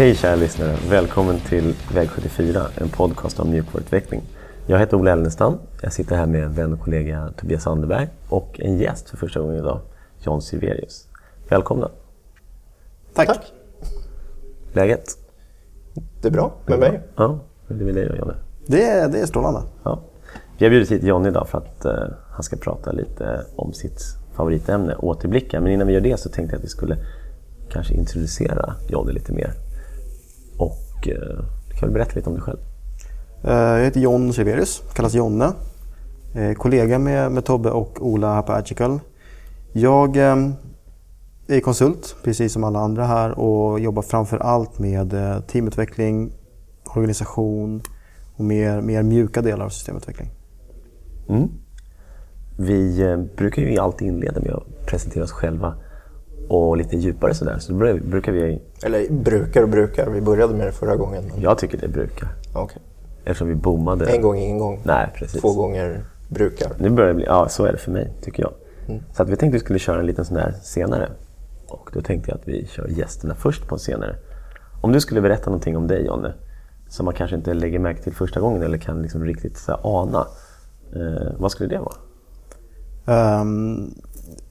Hej kära lyssnare! Välkommen till Väg 74, en podcast om mjukvaruutveckling. Jag heter Ola Elnestam. Jag sitter här med vän och kollega Tobias Anderberg och en gäst för första gången idag, John Silverius. Välkomna! Tack. Tack. Läget? Det är bra med mig. Ja, hur är det med dig då Jonny? Det är, det är strålande. Ja. Vi har bjudit hit John idag för att eh, han ska prata lite om sitt favoritämne, återblickar. Men innan vi gör det så tänkte jag att vi skulle kanske introducera Jonny lite mer. Och eh, du kan väl berätta lite om dig själv? Eh, Jag heter John Silverius, kallas Jonne. Eh, Kollega med, med Tobbe och Ola här på Agical. Jag är konsult, precis som alla andra här och jobbar framför allt med teamutveckling, organisation och mer, mer mjuka delar av systemutveckling. Mm. Vi brukar ju alltid inleda med att presentera oss själva och lite djupare sådär. Så då brukar vi, Eller brukar och brukar. Vi började med det förra gången. Men... jag tycker det brukar. Okej. Eftersom vi bommade. En gång, ingen gång. Nej, precis. Två gånger brukar. Nu börjar det bli, ja så är det för mig tycker jag. Mm. Så att vi tänkte att vi skulle köra en liten sån här senare. Och då tänkte jag att vi kör gästerna först på en senare. Om du skulle berätta någonting om dig Jonne, som man kanske inte lägger märke till första gången eller kan liksom riktigt så här, ana. Eh, vad skulle det vara? Ehm,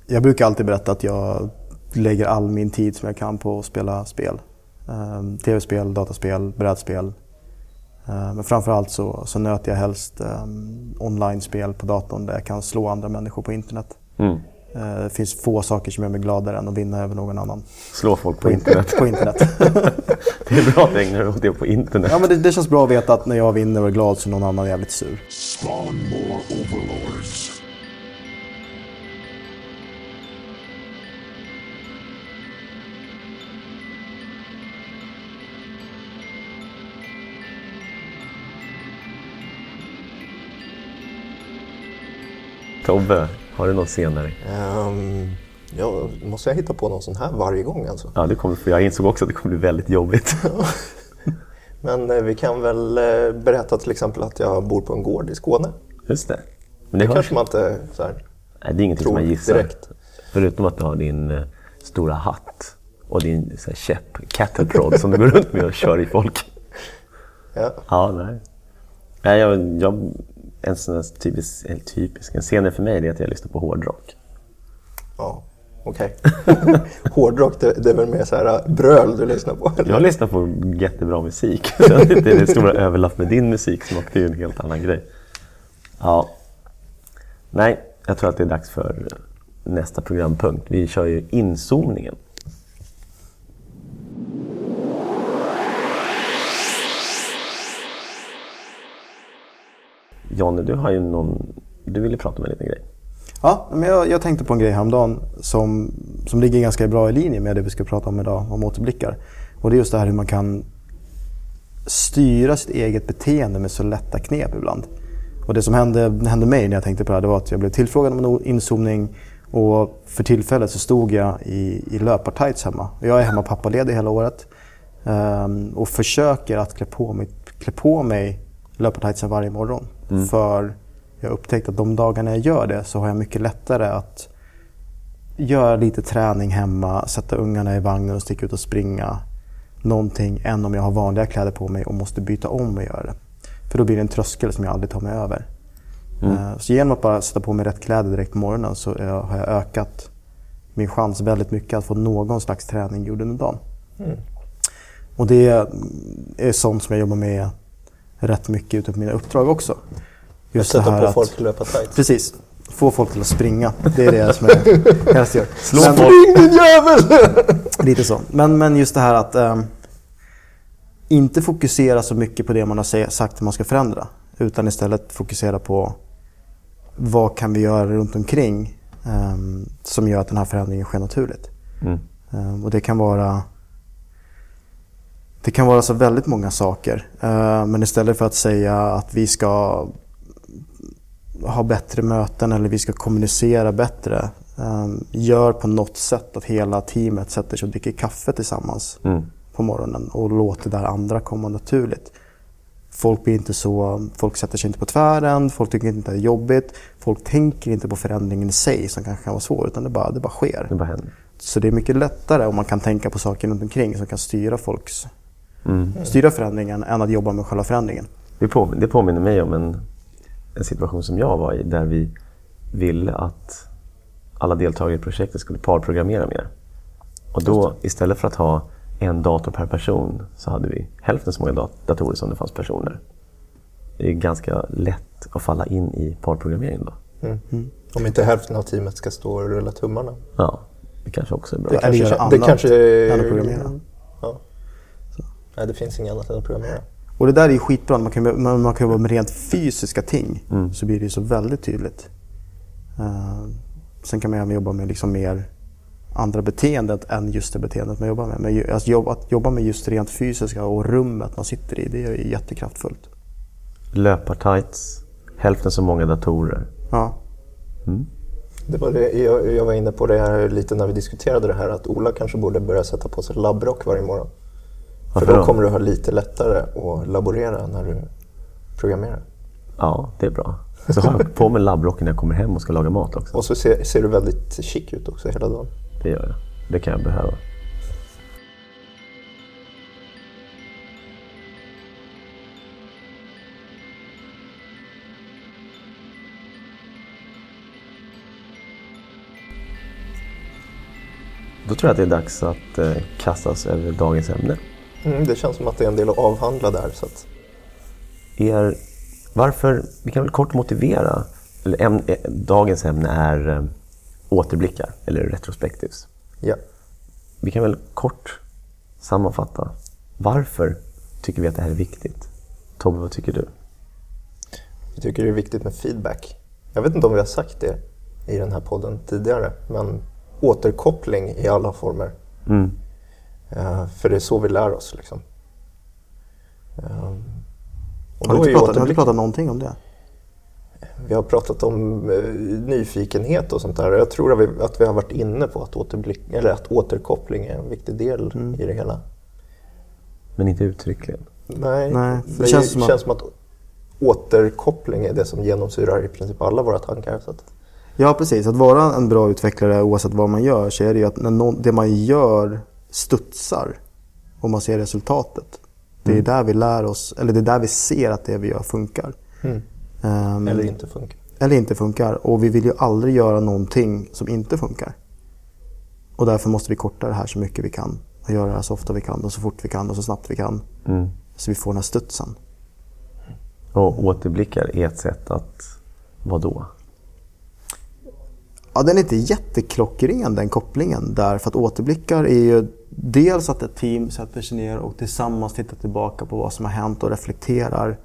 jag brukar alltid berätta att jag lägger all min tid som jag kan på att spela spel. Ehm, Tv-spel, dataspel, brädspel. Ehm, men framförallt så, så nöter jag helst um, online-spel på datorn där jag kan slå andra människor på internet. Mm. Ehm, det finns få saker som gör mig gladare än att vinna över någon annan. Slå folk på internet. på internet. det är bra att du ägnar dig åt det på internet. ja, men det, det känns bra att veta att när jag vinner och är glad så är någon annan jävligt sur. Tobbe, har du någon senare? Um, ja, måste jag hitta på någon sån här varje gång alltså? Ja, det kommer, för jag insåg också att det kommer bli väldigt jobbigt. Men eh, vi kan väl eh, berätta till exempel att jag bor på en gård i Skåne. Just det. Men det, Det kanske man inte så här, Nej, det är ingenting som tror man gissar. direkt. Förutom att du har din eh, stora hatt och din så här, käpp, cattle prod, som du går runt med och kör i folk. Ja. Ja, nej. nej jag, jag, en sån typisk, eller typisk, en senare för mig är att jag lyssnar på hårdrock. Ja, okej. Hårdrock, det, det är väl mer så här eh, bröl du lyssnar på? eller? Jag lyssnar på jättebra musik. Det är det stora överlapp med din musiksmak, det är en helt annan grej. Ja. Nej, jag tror att det är dags för nästa programpunkt. Vi kör ju inzoomningen. Jonny, du har ju någon... Du ville prata om en liten grej. Ja, men jag, jag tänkte på en grej häromdagen som, som ligger ganska bra i linje med det vi ska prata om idag, om återblickar. Och det är just det här hur man kan styra sitt eget beteende med så lätta knep ibland. Och det som hände, hände mig när jag tänkte på det här, det var att jag blev tillfrågad om en inzoomning och för tillfället så stod jag i, i löpartights hemma. Jag är hemma pappaledig hela året um, och försöker att klä på mig, klä på mig löpartightsen varje morgon. För jag har upptäckt att de dagarna jag gör det så har jag mycket lättare att göra lite träning hemma, sätta ungarna i vagnen och sticka ut och springa. Någonting än om jag har vanliga kläder på mig och måste byta om och göra det. För då blir det en tröskel som jag aldrig tar mig över. Eh, Så genom att bara sätta på mig rätt kläder direkt på morgonen så eh, har jag ökat min chans väldigt mycket att få någon slags träning gjord under dagen. Och det är sånt som jag jobbar med rätt mycket ute på mina uppdrag också. Just Sätta här på att- folk att löpa tight. Precis. Få folk till att springa. Det är det som jag helst gör. Slå Men-. Spring din jävel! Lite så. Men, men just det här att ehm, inte fokusera så mycket på det man har sagt att man ska förändra. Utan istället fokusera på vad kan vi göra runt omkring ehm, som gör att den här förändringen sker naturligt. Mm. Ehm, och det kan vara det kan vara så väldigt många saker. Eh, Men istället för att säga att vi ska ha bättre möten eller vi ska kommunicera bättre. eh, Gör på något sätt att hela teamet sätter sig och dricker kaffe tillsammans Mm. på morgonen och låter det där andra komma naturligt. Folk blir inte så, folk sätter sig inte på tvären, folk tycker inte det är jobbigt. Folk tänker inte på förändringen i sig som kanske kan vara svår, utan det bara, det bara sker. Det bara händer. Så det är mycket lättare om man kan tänka på saker runt omkring som kan styra folks styra förändringen än att jobba med själva förändringen. Det, på, det påminner mig om en, en situation som jag var i där vi ville att alla deltagare i projektet skulle parprogrammera mer. Och då istället för att ha en dator per person så hade vi hälften så många dat- datorer som det fanns personer. Det är ganska lätt att falla in i parprogrammering då. Om inte hälften av teamet ska stå och rulla tummarna. Ja, det kanske också är bra. Det Eller göra det annat kanske än att programmera. Ja. Nej, det finns inget annat än att programmera. Och det där är ju skitbra. Man kan, man, man kan jobba med rent fysiska ting. Så blir det ju så väldigt tydligt. Eh, sen kan man även jobba med liksom mer andra beteendet än just det beteendet man jobbar med. Men alltså jobba, att jobba med just det rent fysiska och rummet man sitter i, det är jättekraftfullt. Löpartights, hälften så många datorer. Ja. Det var det, jag, jag var inne på det här lite när vi diskuterade det här att Ola kanske borde börja sätta på sig labbrock varje morgon. För Varför då då? kommer du ha lite lättare att laborera när du programmerar. Ja, det är bra. Så har jag på mig labbrocken när jag kommer hem och ska laga mat också. Och så ser, ser du väldigt chic ut också hela dagen. Det gör jag. Det kan jag behöva. Då tror jag att det är dags att eh, kastas över dagens ämne. Mm, det känns som att det är en del att avhandla där. Så att, Er, varför, vi kan väl kort motivera, eller äm, eh, dagens ämne är eh, återblickar, eller retrospectives. ja. Vi kan väl kort sammanfatta. Varför tycker vi att det här är viktigt? Tobbe, vad tycker du? Jag tycker det är viktigt med feedback. Jag vet inte om vi har sagt det i den här podden tidigare, men återkoppling i alla former. Mm. Eh, för det är så vi lär oss. Liksom. Eh, Har du inte pratat, har du återblick- pratat någonting om det? Vi har pratat om eh, nyfikenhet och sånt där. Jag tror att vi, att vi har varit inne på att, återblick, eller att återkoppling är en viktig del Mm. i det hela. Men inte uttryckligen. Nej, Nej, det, det känns känns, som att- känns som att återkoppling är det som genomsyrar i princip alla våra tankar. Så att, Ja, precis. Att vara en bra utvecklare oavsett vad man gör så är det ju att när någon, det man gör studsar och man ser resultatet. Det är där vi lär oss, eller det är där vi ser att det vi gör funkar. Ehm, eller inte funkar. eller inte funkar. Och vi vill ju aldrig göra någonting som inte funkar. Och därför måste vi korta det här så mycket vi kan. Och göra det här så ofta vi kan och så fort vi kan och så snabbt vi kan. Mm. Så vi får den här studsen. Och återblickar är ett sätt att, vad då? Ja, den är inte jätteklockren den kopplingen där. För att återblickar är ju dels att ett team sätter sig ner och tillsammans tittar tillbaka på vad som har hänt och reflekterar.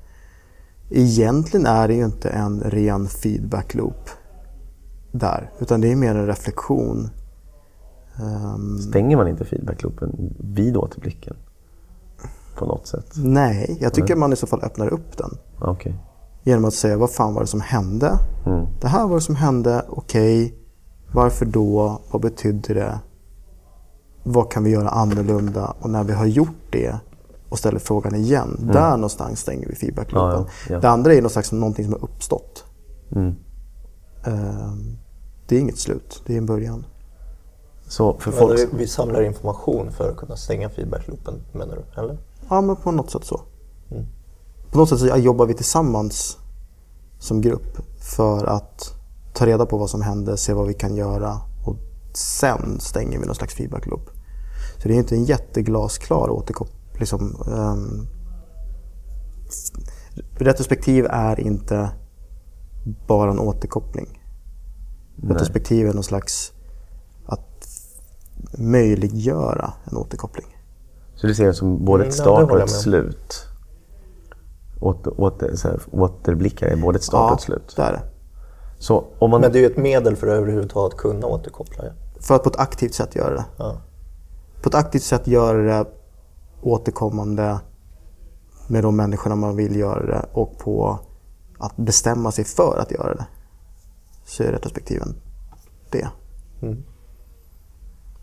Egentligen är det ju inte en ren feedback loop där. Utan det är mer en reflektion. Ehm, Stänger man inte feedbackloopen vid återblicken? På något sätt? nej, jag tycker man i så fall öppnar upp den. Okej. Genom att säga vad fan var det som hände? Mm. Det här var det som hände, okej. Varför då? Vad betydde det? Vad kan vi göra annorlunda? Och när vi har gjort det och ställer frågan igen, där någonstans stänger vi feedbackloopen. Mm. Ja, ja, ja. Det andra är någon slags någonting som har uppstått. Mm. Ehm, det är inget slut, det är en början. Så för folk... Eller vi samlar information för att kunna stänga feedbackloopen, menar du? Eller? Ja, men på något sätt så. Mm. På något sätt så jobbar vi tillsammans som grupp för att ta reda på vad som hände, se vad vi kan göra och sen stänger vi någon slags feedback-loop. Så det är inte en jätteglasklar återkoppling. Liksom, ehm, retrospektiv är inte bara en återkoppling. Retrospektiv är någon slags att möjliggöra en återkoppling. Så du ser det som både ett ja, start och ett slut? Åter, åter, så här, återblickar är både ett start och ett slut? det är det. Så om man... Men det är ju ett medel för att överhuvudtaget kunna återkoppla. Ja. För att på ett aktivt sätt göra det. Ja. På ett aktivt sätt göra det återkommande med de människorna man vill göra det och på att bestämma sig för att göra det. Så är retrospektiven det.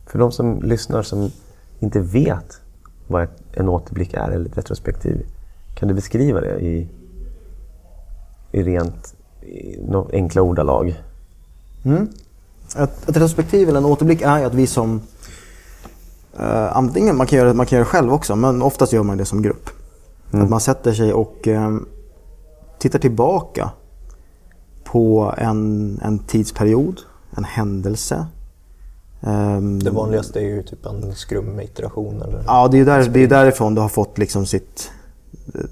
För de som lyssnar som inte vet vad en återblick är eller ett retrospektiv, kan du beskriva det i, i rent i enkla ordalag? Ett, ett retrospektiv eller en återblick är ju att vi som Eh, antingen, man kan, göra, man kan göra det själv också, men oftast gör man det som grupp. Att man sätter sig och eh, tittar tillbaka på en, en tidsperiod, en händelse. Ehm, Det vanligaste är ju typ en skrum-iteration eller? Ja, det är ju där, det är därifrån du har fått liksom sitt...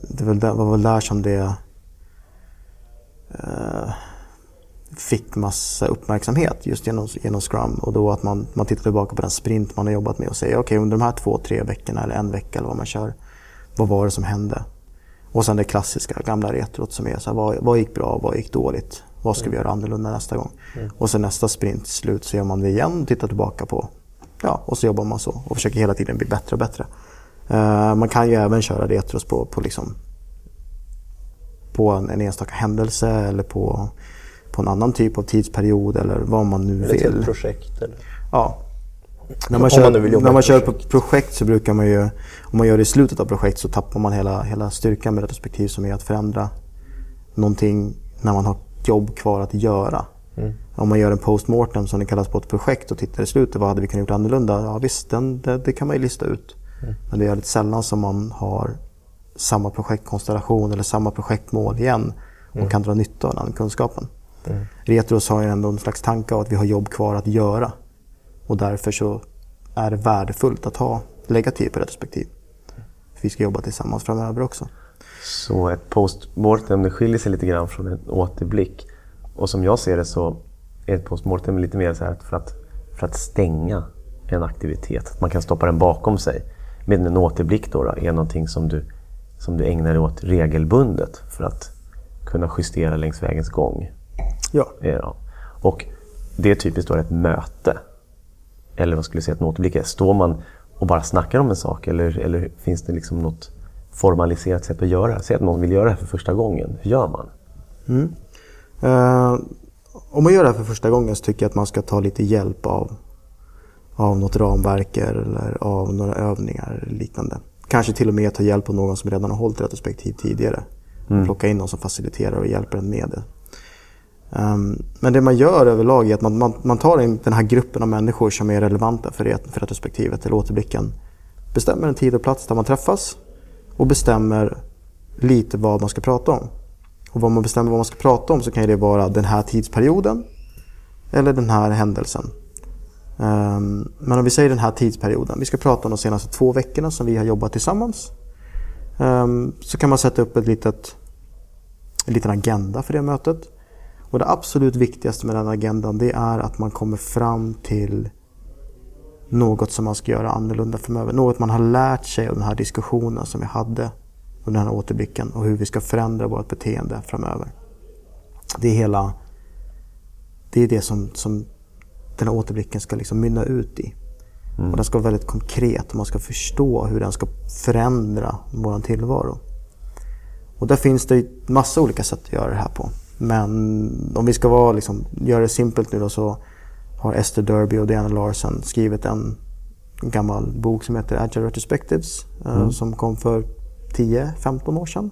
Det var väl där, var väl där som det eh, fick massa uppmärksamhet just genom, genom Scrum. Och då att man, man tittar tillbaka på den sprint man har jobbat med och säger okej under de här två, tre veckorna eller en vecka eller vad man kör. Vad var det som hände? Och sen det klassiska gamla retrot som är så här, vad, vad gick bra, vad gick dåligt? Vad ska vi göra annorlunda nästa gång? Och sen nästa sprint slut så gör man det igen och tittar tillbaka på. Ja, och så jobbar man så och försöker hela tiden bli bättre och bättre. Eh, man kan ju även köra retros på, på, liksom, på en, en enstaka händelse eller på, på en annan typ av tidsperiod eller vad man nu Eller ett helt vill. projekt? Eller? Ja. När man, kör, man när man kör projekt. på projekt så brukar man ju, om man gör det i slutet av projekt så tappar man hela, hela styrkan med retrospektiv som är att förändra någonting när man har jobb kvar att göra. Mm. Om man gör en postmortem som det kallas på ett projekt och tittar i slutet, vad hade vi kunnat gjort annorlunda? Ja visst, den, det, det kan man ju lista ut. Mm. Men det är väldigt sällan som man har samma projektkonstellation eller samma projektmål igen och Mm. kan dra nytta av den kunskapen. Retros har ju ändå en slags tanke av att vi har jobb kvar att göra. Och därför så är det värdefullt att ha, lägga tid på retrospektiv. För vi ska jobba tillsammans framöver också. Så ett postmortem det skiljer sig lite grann från en återblick. Och som jag ser det så är ett postmortem lite mer så här för att, för att stänga en aktivitet. Man kan stoppa den bakom sig. Medan en återblick då, då är någonting som du, som du ägnar dig åt regelbundet för att kunna justera längs vägens gång. Ja. Ja. Och det är typiskt då ett möte. Eller vad skulle jag säga att en återblick är? Står man och bara snackar om en sak eller, eller finns det liksom något formaliserat sätt att göra det? Säg att någon vill göra det här för första gången. Hur gör man? Eh, om man gör det här för första gången så tycker jag att man ska ta lite hjälp av, av något ramverk eller av några övningar eller liknande. Kanske till och med ta hjälp av någon som redan har hållit retrospektiv tidigare. Plocka in någon som faciliterar och hjälper en med det. Ehm, men det man gör överlag är att man, man, man tar in den här gruppen av människor som är relevanta för, ret, för retrospektivet eller återblicken. Bestämmer en tid och plats där man träffas och bestämmer lite vad man ska prata om. Och vad man bestämmer vad man ska prata om så kan det vara den här tidsperioden eller den här händelsen. Ehm, men om vi säger den här tidsperioden. Vi ska prata om de senaste två veckorna som vi har jobbat tillsammans. Ehm, så kan man sätta upp ett litet, en liten agenda för det mötet. Och det absolut viktigaste med den agendan det är att man kommer fram till något som man ska göra annorlunda framöver. Något man har lärt sig av den här diskussionen som vi hade under den här återblicken och hur vi ska förändra vårt beteende framöver. Det är hela det är det som, som den här återblicken ska liksom mynna ut i. Och den ska vara väldigt konkret och man ska förstå hur den ska förändra vår tillvaro. Och där finns det massa olika sätt att göra det här på. Men om vi ska vara, liksom, göra det simpelt nu då så har Esther Derby och Diana Larsen skrivit en gammal bok som heter Agile Retrospectives eh, som kom för 10-15 år sedan.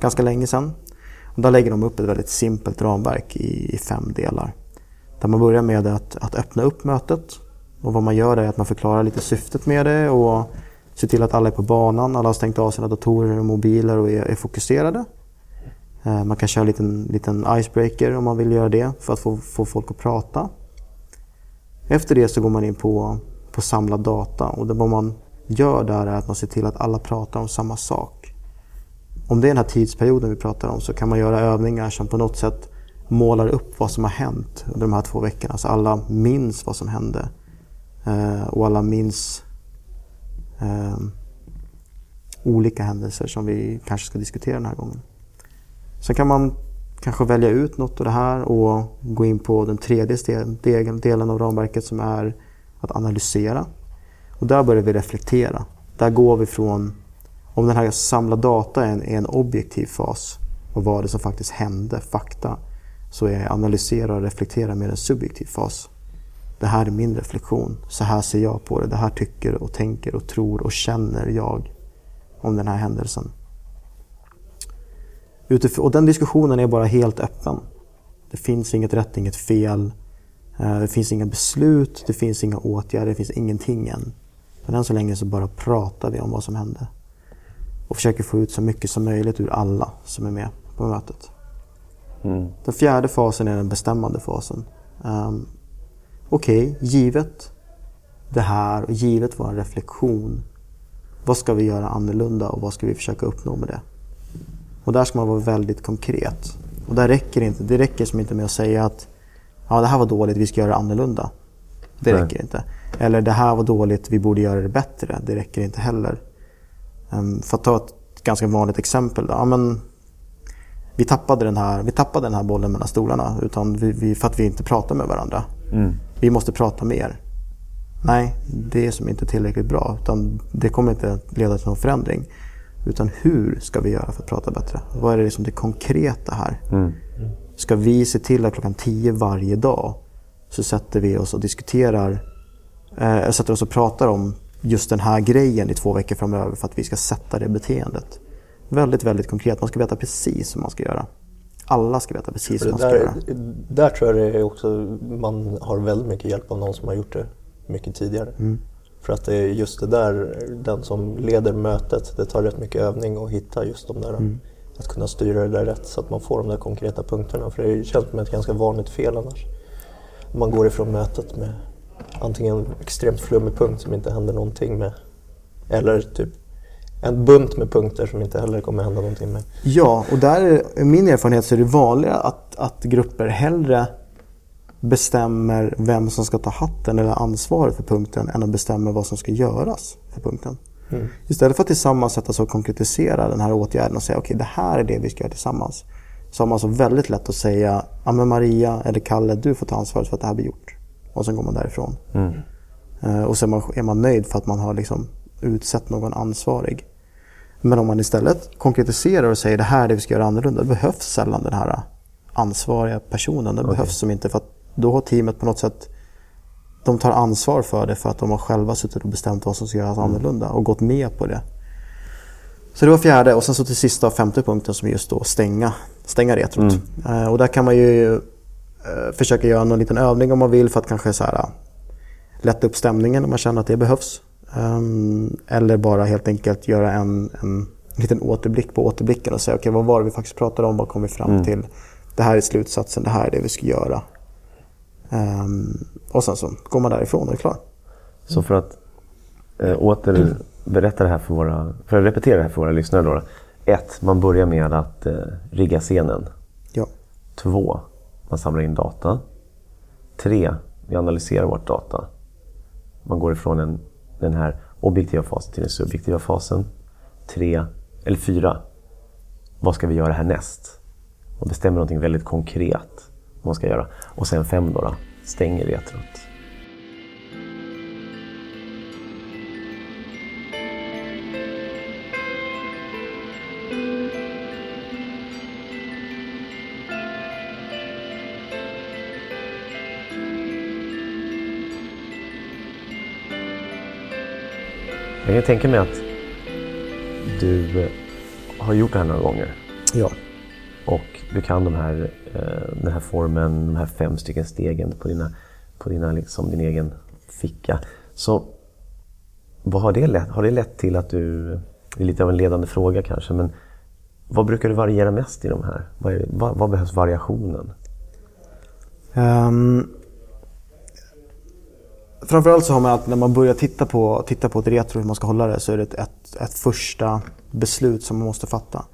Ganska länge sedan. Och där lägger de upp ett väldigt simpelt ramverk i, i fem delar. Där man börjar med att, att öppna upp mötet. Och vad man gör är att man förklarar lite syftet med det och ser till att alla är på banan, alla har stängt av sina datorer och mobiler och är, är fokuserade. Eh, man kan köra en liten, liten icebreaker om man vill göra det för att få, få folk att prata. Efter det så går man in på, på samlad data och det vad man gör där är att man ser till att alla pratar om samma sak. Om det är den här tidsperioden vi pratar om så kan man göra övningar som på något sätt målar upp vad som har hänt under de här två veckorna. Så alla minns vad som hände. Eh, och alla minns eh, olika händelser som vi kanske ska diskutera den här gången. Sen kan man kanske välja ut något av det här och gå in på den tredje delen- av ramverket som är att analysera. Och där börjar vi reflektera. Där går vi från, om den här samla data är en, är en objektiv fas och vad det som faktiskt hände, fakta, så är analysera och reflektera mer en subjektiv fas. Det här är min reflektion. Så här ser jag på det. Det här tycker och tänker och tror och känner jag om den här händelsen. Utifrån, och den diskussionen är bara helt öppen. Det finns inget rätt, inget fel. Eh, det finns inga beslut, det finns inga åtgärder, det finns ingenting än. Men än så länge så bara pratar vi om vad som hände. Och försöker få ut så mycket som möjligt ur alla som är med på mötet. Den fjärde fasen är den bestämmande fasen. Um, Okej, givet det här och givet vår reflektion. Vad ska vi göra annorlunda och vad ska vi försöka uppnå med det? Och där ska man vara väldigt konkret. Och där räcker det inte. Det räcker som inte med att säga att ja, det här var dåligt, vi ska göra det annorlunda. Det Nej. räcker inte. Eller det här var dåligt, vi borde göra det bättre. Det räcker inte heller. Um, för att ta ett ganska vanligt exempel. Då. Ja, men, vi, tappade den här, vi tappade den här bollen mellan stolarna utan vi, vi, för att vi inte pratar med varandra. Vi måste prata mer. Nej, det är som inte tillräckligt bra. Utan det kommer inte leda till någon förändring. Utan hur ska vi göra för att prata bättre? Vad är det liksom det konkreta här? Ska vi se till att klockan 10 varje dag så sätter vi oss och diskuterar, eh, sätter oss och pratar om just den här grejen i två veckor framöver för att vi ska sätta det beteendet. Väldigt, väldigt konkret. Man ska veta precis hur man ska göra. Alla ska veta precis hur man ska där, göra. där tror jag det är också, man har väldigt mycket hjälp av någon som har gjort det mycket tidigare. Mm. För att det är just det där, den som leder mötet, det tar rätt mycket övning att hitta just de där, Mm. att kunna styra det där rätt så att man får de där konkreta punkterna. För det känns som ett ganska vanligt fel annars. Man går ifrån mötet med antingen en extremt flummig punkt som inte händer någonting med, eller typ en bunt med punkter som inte heller kommer hända någonting med. Ja, och där är min erfarenhet så är det vanligare att, att grupper hellre bestämmer vem som ska ta hatten eller ansvaret för punkten än att bestämma vad som ska göras för punkten. Istället för att tillsammans sätta sig och konkretisera den här åtgärden och säga okej, det här är det vi ska göra tillsammans. Så har man så väldigt lätt att säga, ja men Maria eller Kalle, du får ta ansvaret för att det här blir gjort. Och sen går man därifrån. Eh, Och man, är man nöjd för att man har liksom utsett någon ansvarig. Men om man istället konkretiserar och säger det här är det vi ska göra annorlunda, då behövs sällan den här ansvariga personen. Det behövs som inte för att då har teamet på något sätt de tar ansvar för det för att de har själva suttit och bestämt vad som ska göras annorlunda och gått med på det. Så det var fjärde och sen så till sista femte punkten som är just då stänga, stänga retrot. Eh, och där kan man ju eh, försöka göra någon liten övning om man vill för att kanske så här, lätta upp stämningen om man känner att det behövs. Ehm, eller bara helt enkelt göra en, en liten återblick på återblicken och säga okej vad var det vi faktiskt pratade om, vad kom vi fram till? Det här är slutsatsen, det här är det vi ska göra. Ehm, och sen så går man därifrån och är klar. Så för att eh, åter berätta det här för våra, för att repetera det här för våra lyssnare då. Ett, man börjar med att eh, rigga scenen. Ja. Två, man samlar in data. Tre, vi analyserar vårt data. Man går ifrån en, den här objektiva fasen till den subjektiva fasen. Tre, eller fyra, vad ska vi göra härnäst? Man bestämmer någonting väldigt konkret vad man ska göra. Och sen fem då, då stänger retrot. Jag kan tänka mig att du eh, har gjort det här några gånger. ja. Och du kan de här, eh, den här formen, de här fem stycken stegen på, dina, på dina, liksom, din egen ficka. Så vad har, det lett, har det lett till att du, det är lite av en ledande fråga kanske, men vad brukar du variera mest i de här? Vad, är, vad, vad behövs variationen? Um, framförallt så har man alltid, när man börjar titta på, titta på ett retro, hur man ska hålla det, så är det ett, ett, ett första beslut som man måste fatta.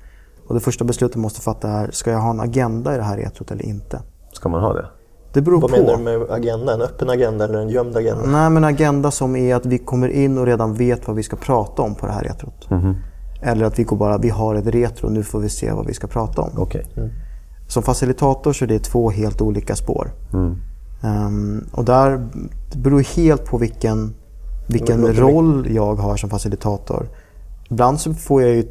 Och det första beslutet man måste fatta är, ska jag ha en agenda i det här retrot eller inte? Ska man ha det? Det beror Vad på. menar du med agenda? En öppen agenda eller en gömd agenda? Nej, men agenda som är att vi kommer in och redan vet vad vi ska prata om på det här retrot. Eller att vi går bara, vi har ett retro, nu får vi se vad vi ska prata om. Okej. Som facilitator så är det två helt olika spår. Ehm, och där det beror helt på vilken, vilken roll jag har som facilitator. Ibland så får jag ju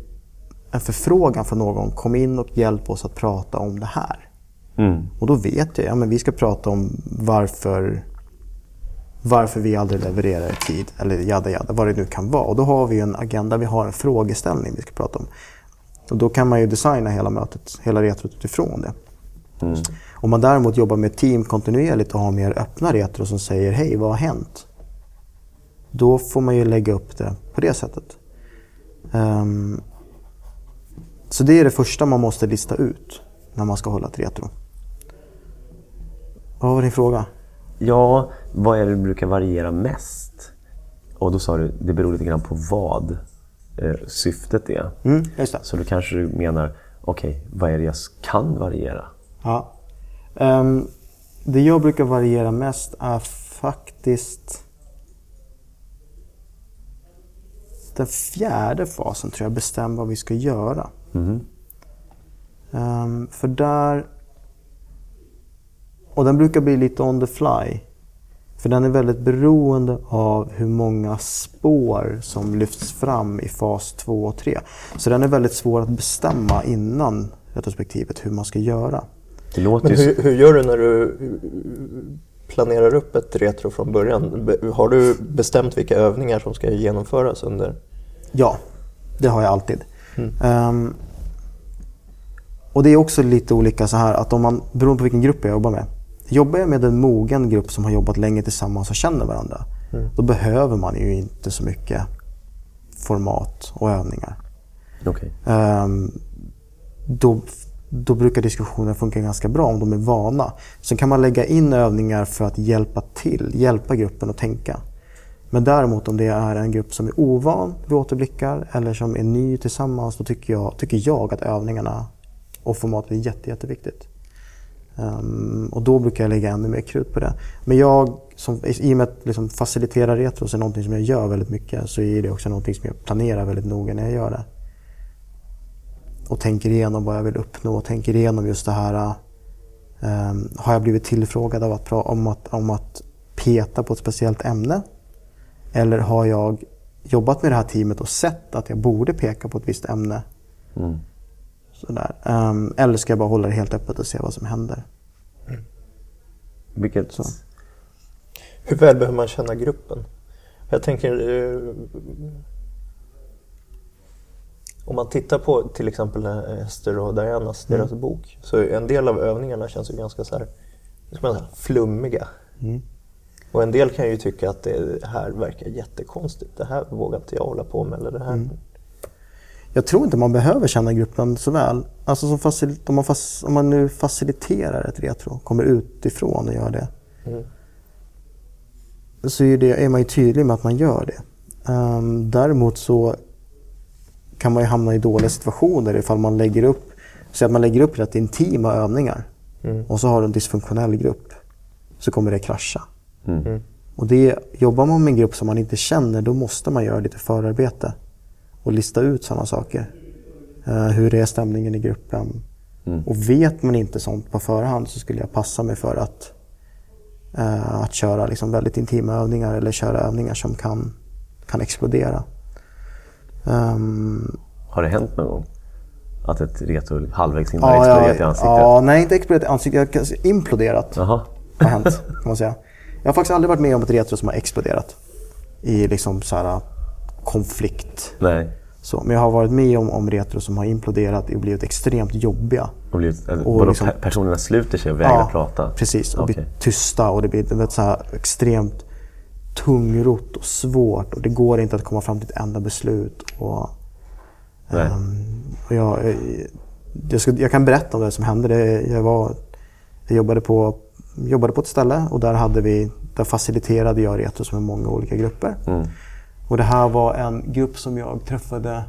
en förfrågan från någon, kom in och hjälp oss att prata om det här. Mm. Och då vet jag, ja men vi ska prata om varför, varför vi aldrig levererar i tid. Eller jada jada, vad det nu kan vara. Och då har vi en agenda, vi har en frågeställning vi ska prata om. Och då kan man ju designa hela mötet, hela retrot utifrån det. Om man däremot jobbar med team kontinuerligt och har mer öppna retro som säger hej, vad har hänt? då får man ju lägga upp det på det sättet. Ehm, så det är det första man måste lista ut när man ska hålla ett retro. Vad var din fråga? Ja, vad är det du brukar variera mest? Och då sa du, det beror lite grann på vad eh, syftet är. Mm. Så då kanske du menar, okej, vad är det jag kan variera? Ja. Ehm, det jag brukar variera mest är faktiskt den fjärde fasen tror jag, bestäm vad vi ska göra. Ehm, för där... Och den brukar bli lite on the fly. För den är väldigt beroende av hur många spår som lyfts fram i fas 2 och 3. Så den är väldigt svår att bestämma innan retrospektivet hur man ska göra. Det låter Men ju... hur, hur gör du när du planerar upp ett retro från början? Har du bestämt vilka övningar som ska genomföras under? Ja, det har jag alltid. Ehm, och det är också lite olika så här att om man, beroende på vilken grupp jag jobbar med. Jobbar jag med en mogen grupp som har jobbat länge tillsammans och känner varandra. Då behöver man ju inte så mycket format och övningar. Okej. Ehm, då, då brukar diskussionen funka ganska bra om de är vana. Sen kan man lägga in övningar för att hjälpa till, hjälpa gruppen att tänka. Men däremot om det är en grupp som är ovan vid återblickar eller som är ny tillsammans, då tycker jag, tycker jag att övningarna och formatet är jätte, jätteviktigt. Um, och då brukar jag lägga ännu mer krut på det. Men jag, som, i och med att liksom facilitera retros är någonting som jag gör väldigt mycket, så är det också någonting som jag planerar väldigt noga när jag gör det och tänker igenom vad jag vill uppnå och tänker igenom just det här. ehm, har jag blivit tillfrågad av att, pra- om, att, om att peta på ett speciellt ämne? Eller har jag jobbat med det här teamet och sett att jag borde peka på ett visst ämne? Sådär. Ehm, eller ska jag bara hålla det helt öppet och se vad som händer? Vilket... Så. Hur väl behöver man känna gruppen? Jag tänker... Om man tittar på till exempel eh, Ester och Dianas, deras bok, så en del av övningarna känns ju ganska så här, ska man säga, flummiga. Och en del kan ju tycka att det här verkar jättekonstigt. Det här vågar inte jag hålla på med. Eller det här. Jag tror inte man behöver känna gruppen så väl. Alltså som facil- om, man fac- om man nu faciliterar ett retro, kommer utifrån och gör det. Så är, det, är man ju tydlig med att man gör det. Ehm, däremot så kan man ju hamna i dåliga situationer ifall man lägger upp, så att man lägger upp rätt intima övningar och så har du en dysfunktionell grupp. Så kommer det krascha. Och det, jobbar man med en grupp som man inte känner, då måste man göra lite förarbete och lista ut sådana saker. Eh, hur är stämningen i gruppen? Och vet man inte sånt på förhand så skulle jag passa mig för att, eh, att köra liksom väldigt intima övningar eller köra övningar som kan, kan explodera. Ehm, Har det hänt någon gång? Att ett retro halvvägs in ja, har exploderat ja, i ansiktet? Ja, nej, inte exploderat i ansiktet. Imploderat Jaha. har hänt, kan man säga. Jag har faktiskt aldrig varit med om ett retro som har exploderat i liksom så här, konflikt. Nej. Så, men jag har varit med om, om retro som har imploderat och blivit extremt jobbiga. Och blivit, och Och liksom- pe- personerna sluter sig och vägrar prata? precis. Och Okej. blir tysta och det blir vet, så här, extremt tungrot och svårt. Och det går inte att komma fram till ett enda beslut. Och, ehm, och jag, eh, jag, ska, jag kan berätta om det som hände. Det, jag, var, jag jobbade, på, jobbade på ett ställe och där, hade vi, där faciliterade jag retros med många olika grupper. Mm. Och det här var en grupp som jag träffade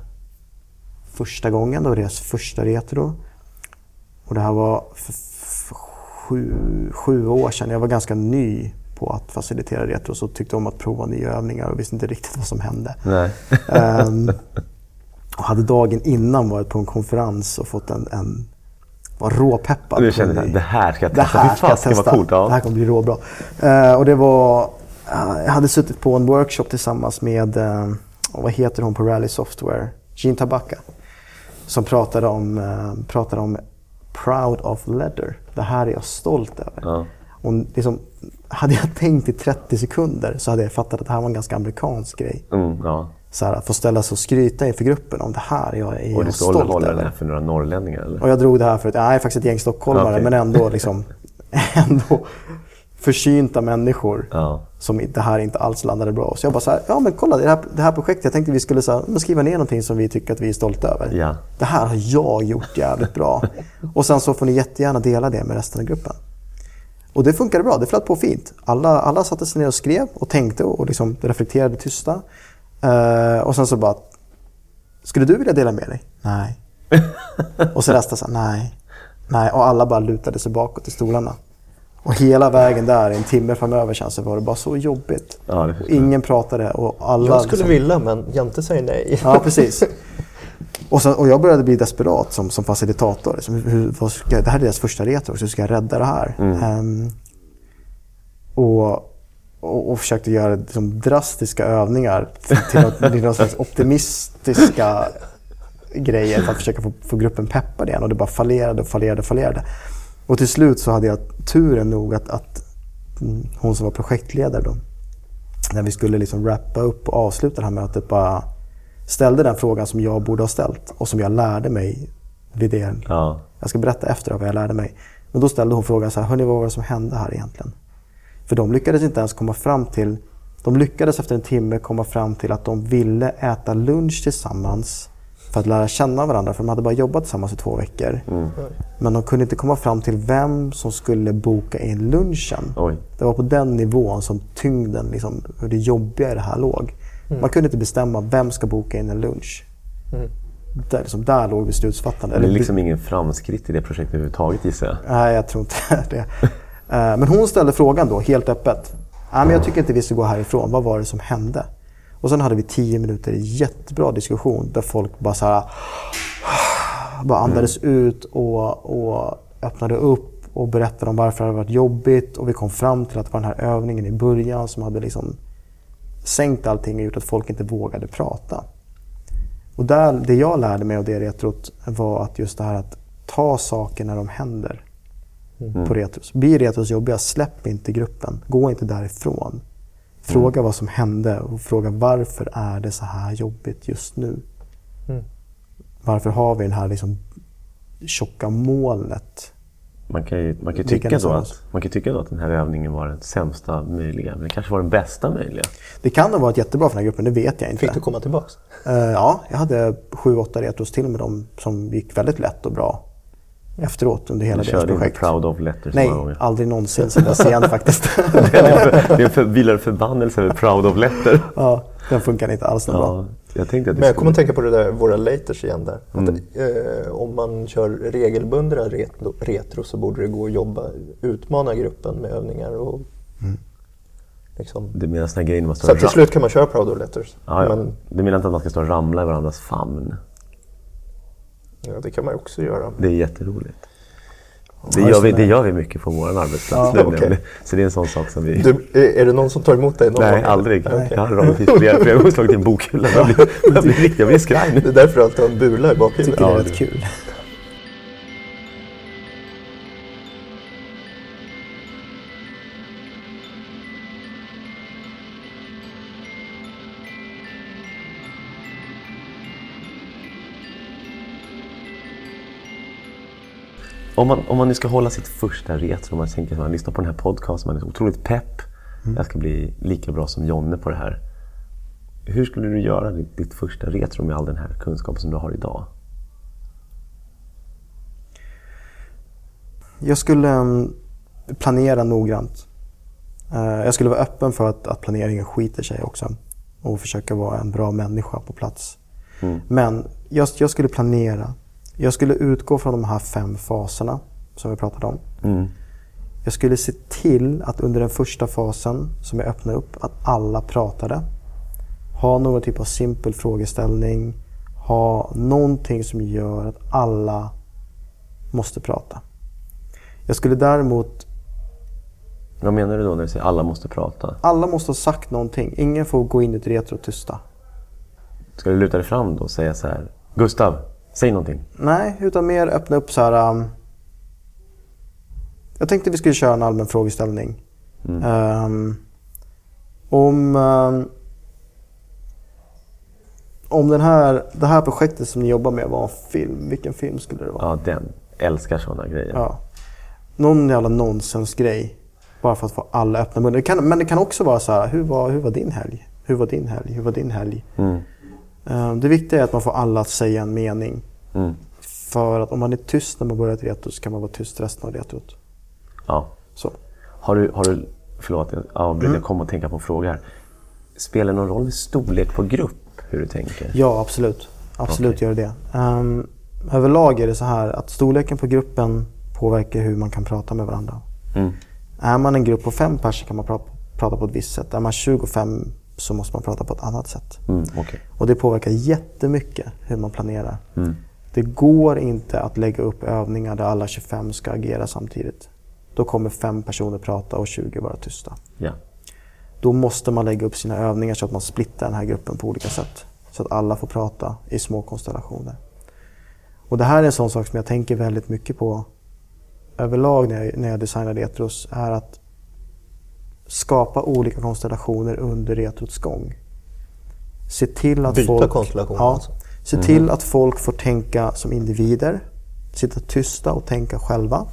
första gången, det var deras första retro. Och det här var för sju, sju år sedan. Jag var ganska ny på att facilitera retro så tyckte om att prova nya övningar och visste inte riktigt vad som hände. Ehm, och hade dagen innan varit på en konferens och fått en, en var råpeppad. Du kände att det här ska jag det testa. här Fy ska jag testa. coolt. Ja. Det här kommer bli råbra. Eh, och det var, eh, jag hade suttit på en workshop tillsammans med, uh, vad heter hon på Rally Software? Jean Tabaka. Som pratade om, eh, pratade om Proud of Leather. Det här är jag stolt över. Ja. Och liksom, hade jag tänkt i 30 sekunder så hade jag fattat att det här var en ganska amerikansk grej. Mm, ja. Så här, att få ställa sig och skryta inför gruppen om det här jag är Och jag du ska stolt hålla den över. för några norrlänningar eller? Och jag drog det här för att jag är faktiskt ett gäng stockholmare Okej. men ändå liksom ändå försynta människor Ja. som det här inte alls landade bra. Så jag bara så här, ja men kolla det här, det här projektet, jag tänkte vi skulle så här, skriva ner någonting som vi tycker att vi är stolta över. Ja. Det här har jag gjort jävligt bra. Och sen så får ni jättegärna dela det med resten av gruppen. Och det funkade bra, det flöt på fint. Alla, alla satte sig ner och skrev och tänkte och liksom reflekterade tysta. Eh, och sen så bara, skulle du vilja dela med dig? Nej. och så resten sa nej, nej. Och alla bara lutade sig bakåt i stolarna. Och hela vägen där, en timme framöver känns det, var det bara så jobbigt. Ja, ingen pratade och alla... Jag skulle liksom- vilja men Jante säger nej. Ja, precis. Och, sen, och jag började bli desperat som, som facilitator. Liksom, hur, ska, det här är deras första retro, så hur ska jag rädda det här? Ehm, och, och, och försökte göra liksom, drastiska övningar till, till, någon slags optimistiska grejer för att försöka få, få gruppen peppad igen. Och det bara fallerade och fallerade och fallerade. Och till slut så hade jag turen nog att, att mm, hon som var projektledare då, när vi skulle liksom wrappa upp och avsluta det här mötet bara ställde den frågan som jag borde ha ställt och som jag lärde mig vid det. Ja. Jag ska berätta efter vad jag lärde mig. Men då ställde hon frågan så här, hörni vad var det som hände här egentligen? För de lyckades inte ens komma fram till, de lyckades efter en timme komma fram till att de ville äta lunch tillsammans för att lära känna varandra, för de hade bara jobbat tillsammans i två veckor. Men de kunde inte komma fram till vem som skulle boka in lunchen. Oj. Det var på den nivån som tyngden, liksom, hur det jobbiga i det här låg. Man kunde inte bestämma vem ska boka in en lunch. Där, liksom, där låg beslutsfattandet. Det är liksom ingen framskritt i det projektet överhuvudtaget gissar jag. Nej, jag tror inte det. Eh, Men hon ställde frågan då, helt öppet. Nej, men jag tycker inte vi ska gå härifrån. Vad var det som hände? Och sen hade vi tio minuter jättebra diskussion där folk bara så här, bara andades ut och, och öppnade upp och berättade om varför det hade varit jobbigt. Och vi kom fram till att det var den här övningen i början som hade liksom sänkt allting och gjort att folk inte vågade prata. Och där, det jag lärde mig av det retrot var att just det här att ta saker när de händer på retros. Blir retros jobbiga, släpp inte gruppen. Gå inte därifrån. Fråga vad som hände och fråga varför är det så här jobbigt just nu? Mm. Varför har vi det här liksom tjocka molnet? Man kan ju, man kan tycka, då att, man kan tycka då att den här övningen var den sämsta möjliga, men det kanske var den bästa möjliga. Det kan ha varit jättebra för den här gruppen, det vet jag inte. Fick du komma tillbaks? Eh, ja, jag hade sju, åtta retros till med dem som gick väldigt lätt och bra efteråt under hela Du deras körde inte projekt. proud of letters Nej, aldrig någonsin sedan dess igen faktiskt. Det är en för, vilar en förbannelse över proud of letter. ja, den funkar inte alls så bra. Ja, jag tänkte att Men jag kommer att tänka på det där, våra laters igen där. Att, Mm. eh, om man kör regelbundna retro, retro så borde det gå att jobba, utmana gruppen med övningar och liksom. Du menar såna grejer man står Så att till slut kan man köra proud letters. Ja, ja. Men Du menar inte att man ska stå och ramla i varandras famn? ja, det kan man ju också göra. Det är jätteroligt. Det gör, vi, det gör vi mycket på vår arbetsplats. Ja, okej. Så det är en sån sak som vi... Du, är, det någon som tar emot dig någon Nej, gång? aldrig. Okej. Jag har radiovis flera, flera gånger slagit i en bokhylla. Jag blir, jag blir jag blir skraj Det nu. är därför du alltid har en bula i bakhuvudet. tycker det är rätt kul. Om man, om man nu ska hålla sitt första retro, man tänker att man lyssnar på den här podcasten, man är så otroligt pepp. Jag ska bli lika bra som Jonne på det här. Hur skulle du göra ditt, ditt första retro med all den här kunskapen som du har idag? Jag skulle mm, planera noggrant. Eh, Jag skulle vara öppen för att, att planeringen skiter sig också. Och försöka vara en bra människa på plats. Men jag, jag skulle planera. Jag skulle utgå från de här fem faserna som vi pratade om. Jag skulle se till att under den första fasen som jag öppnade upp, att alla pratade. Ha någon typ av simpel frågeställning. Ha någonting som gör att alla måste prata. Jag skulle däremot, Vad menar du då när du säger alla måste prata? alla måste ha sagt någonting. Ingen får gå in i ett retro tysta. Ska du luta dig fram då och säga så här Gustav, säg någonting. Nej, utan mer öppna upp så här. Um, jag tänkte vi skulle köra en allmän frågeställning. Um, om um, om den här, det här projektet som ni jobbar med var en film, vilken film skulle det vara? Ja, den. Älskar sådana grejer. Ja. Någon jävla nonsensgrej. Bara för att få alla öppna kan, men det kan också vara så här, hur var, hur var din helg? Hur var din helg? Hur var din helg? Eh, Det viktiga är att man får alla att säga en mening. Mm. För att om man är tyst när man börjar ett retro så kan man vara tyst resten av retrot. Ja. Så. Har du, har du förlåt, jag avbryter. Mm. Jag kom att tänka på en fråga här. Spelar det någon roll i storlek på grupp, hur du tänker? Ja, absolut. Absolut Okej. gör det det. Um, överlag är det så här att storleken på gruppen påverkar hur man kan prata med varandra. Mm. Är man en grupp på fem personer kan man pra- prata på ett visst sätt. Är man 25 så måste man prata på ett annat sätt. Mm, okej. Och det påverkar jättemycket hur man planerar. Mm. Det går inte att lägga upp övningar där alla 25 ska agera samtidigt. Då kommer fem personer prata och 20 vara tysta. Ja. Då måste man lägga upp sina övningar så att man splittar den här gruppen på olika sätt. Så att alla får prata i små konstellationer. Och det här är en sån sak som jag tänker väldigt mycket på överlag när jag, när jag designar retros. Är att skapa olika konstellationer under retrots gång. Se till att Byta folk, konstellationer ja, alltså. Se till att folk får tänka som individer. Sitta tysta och tänka själva.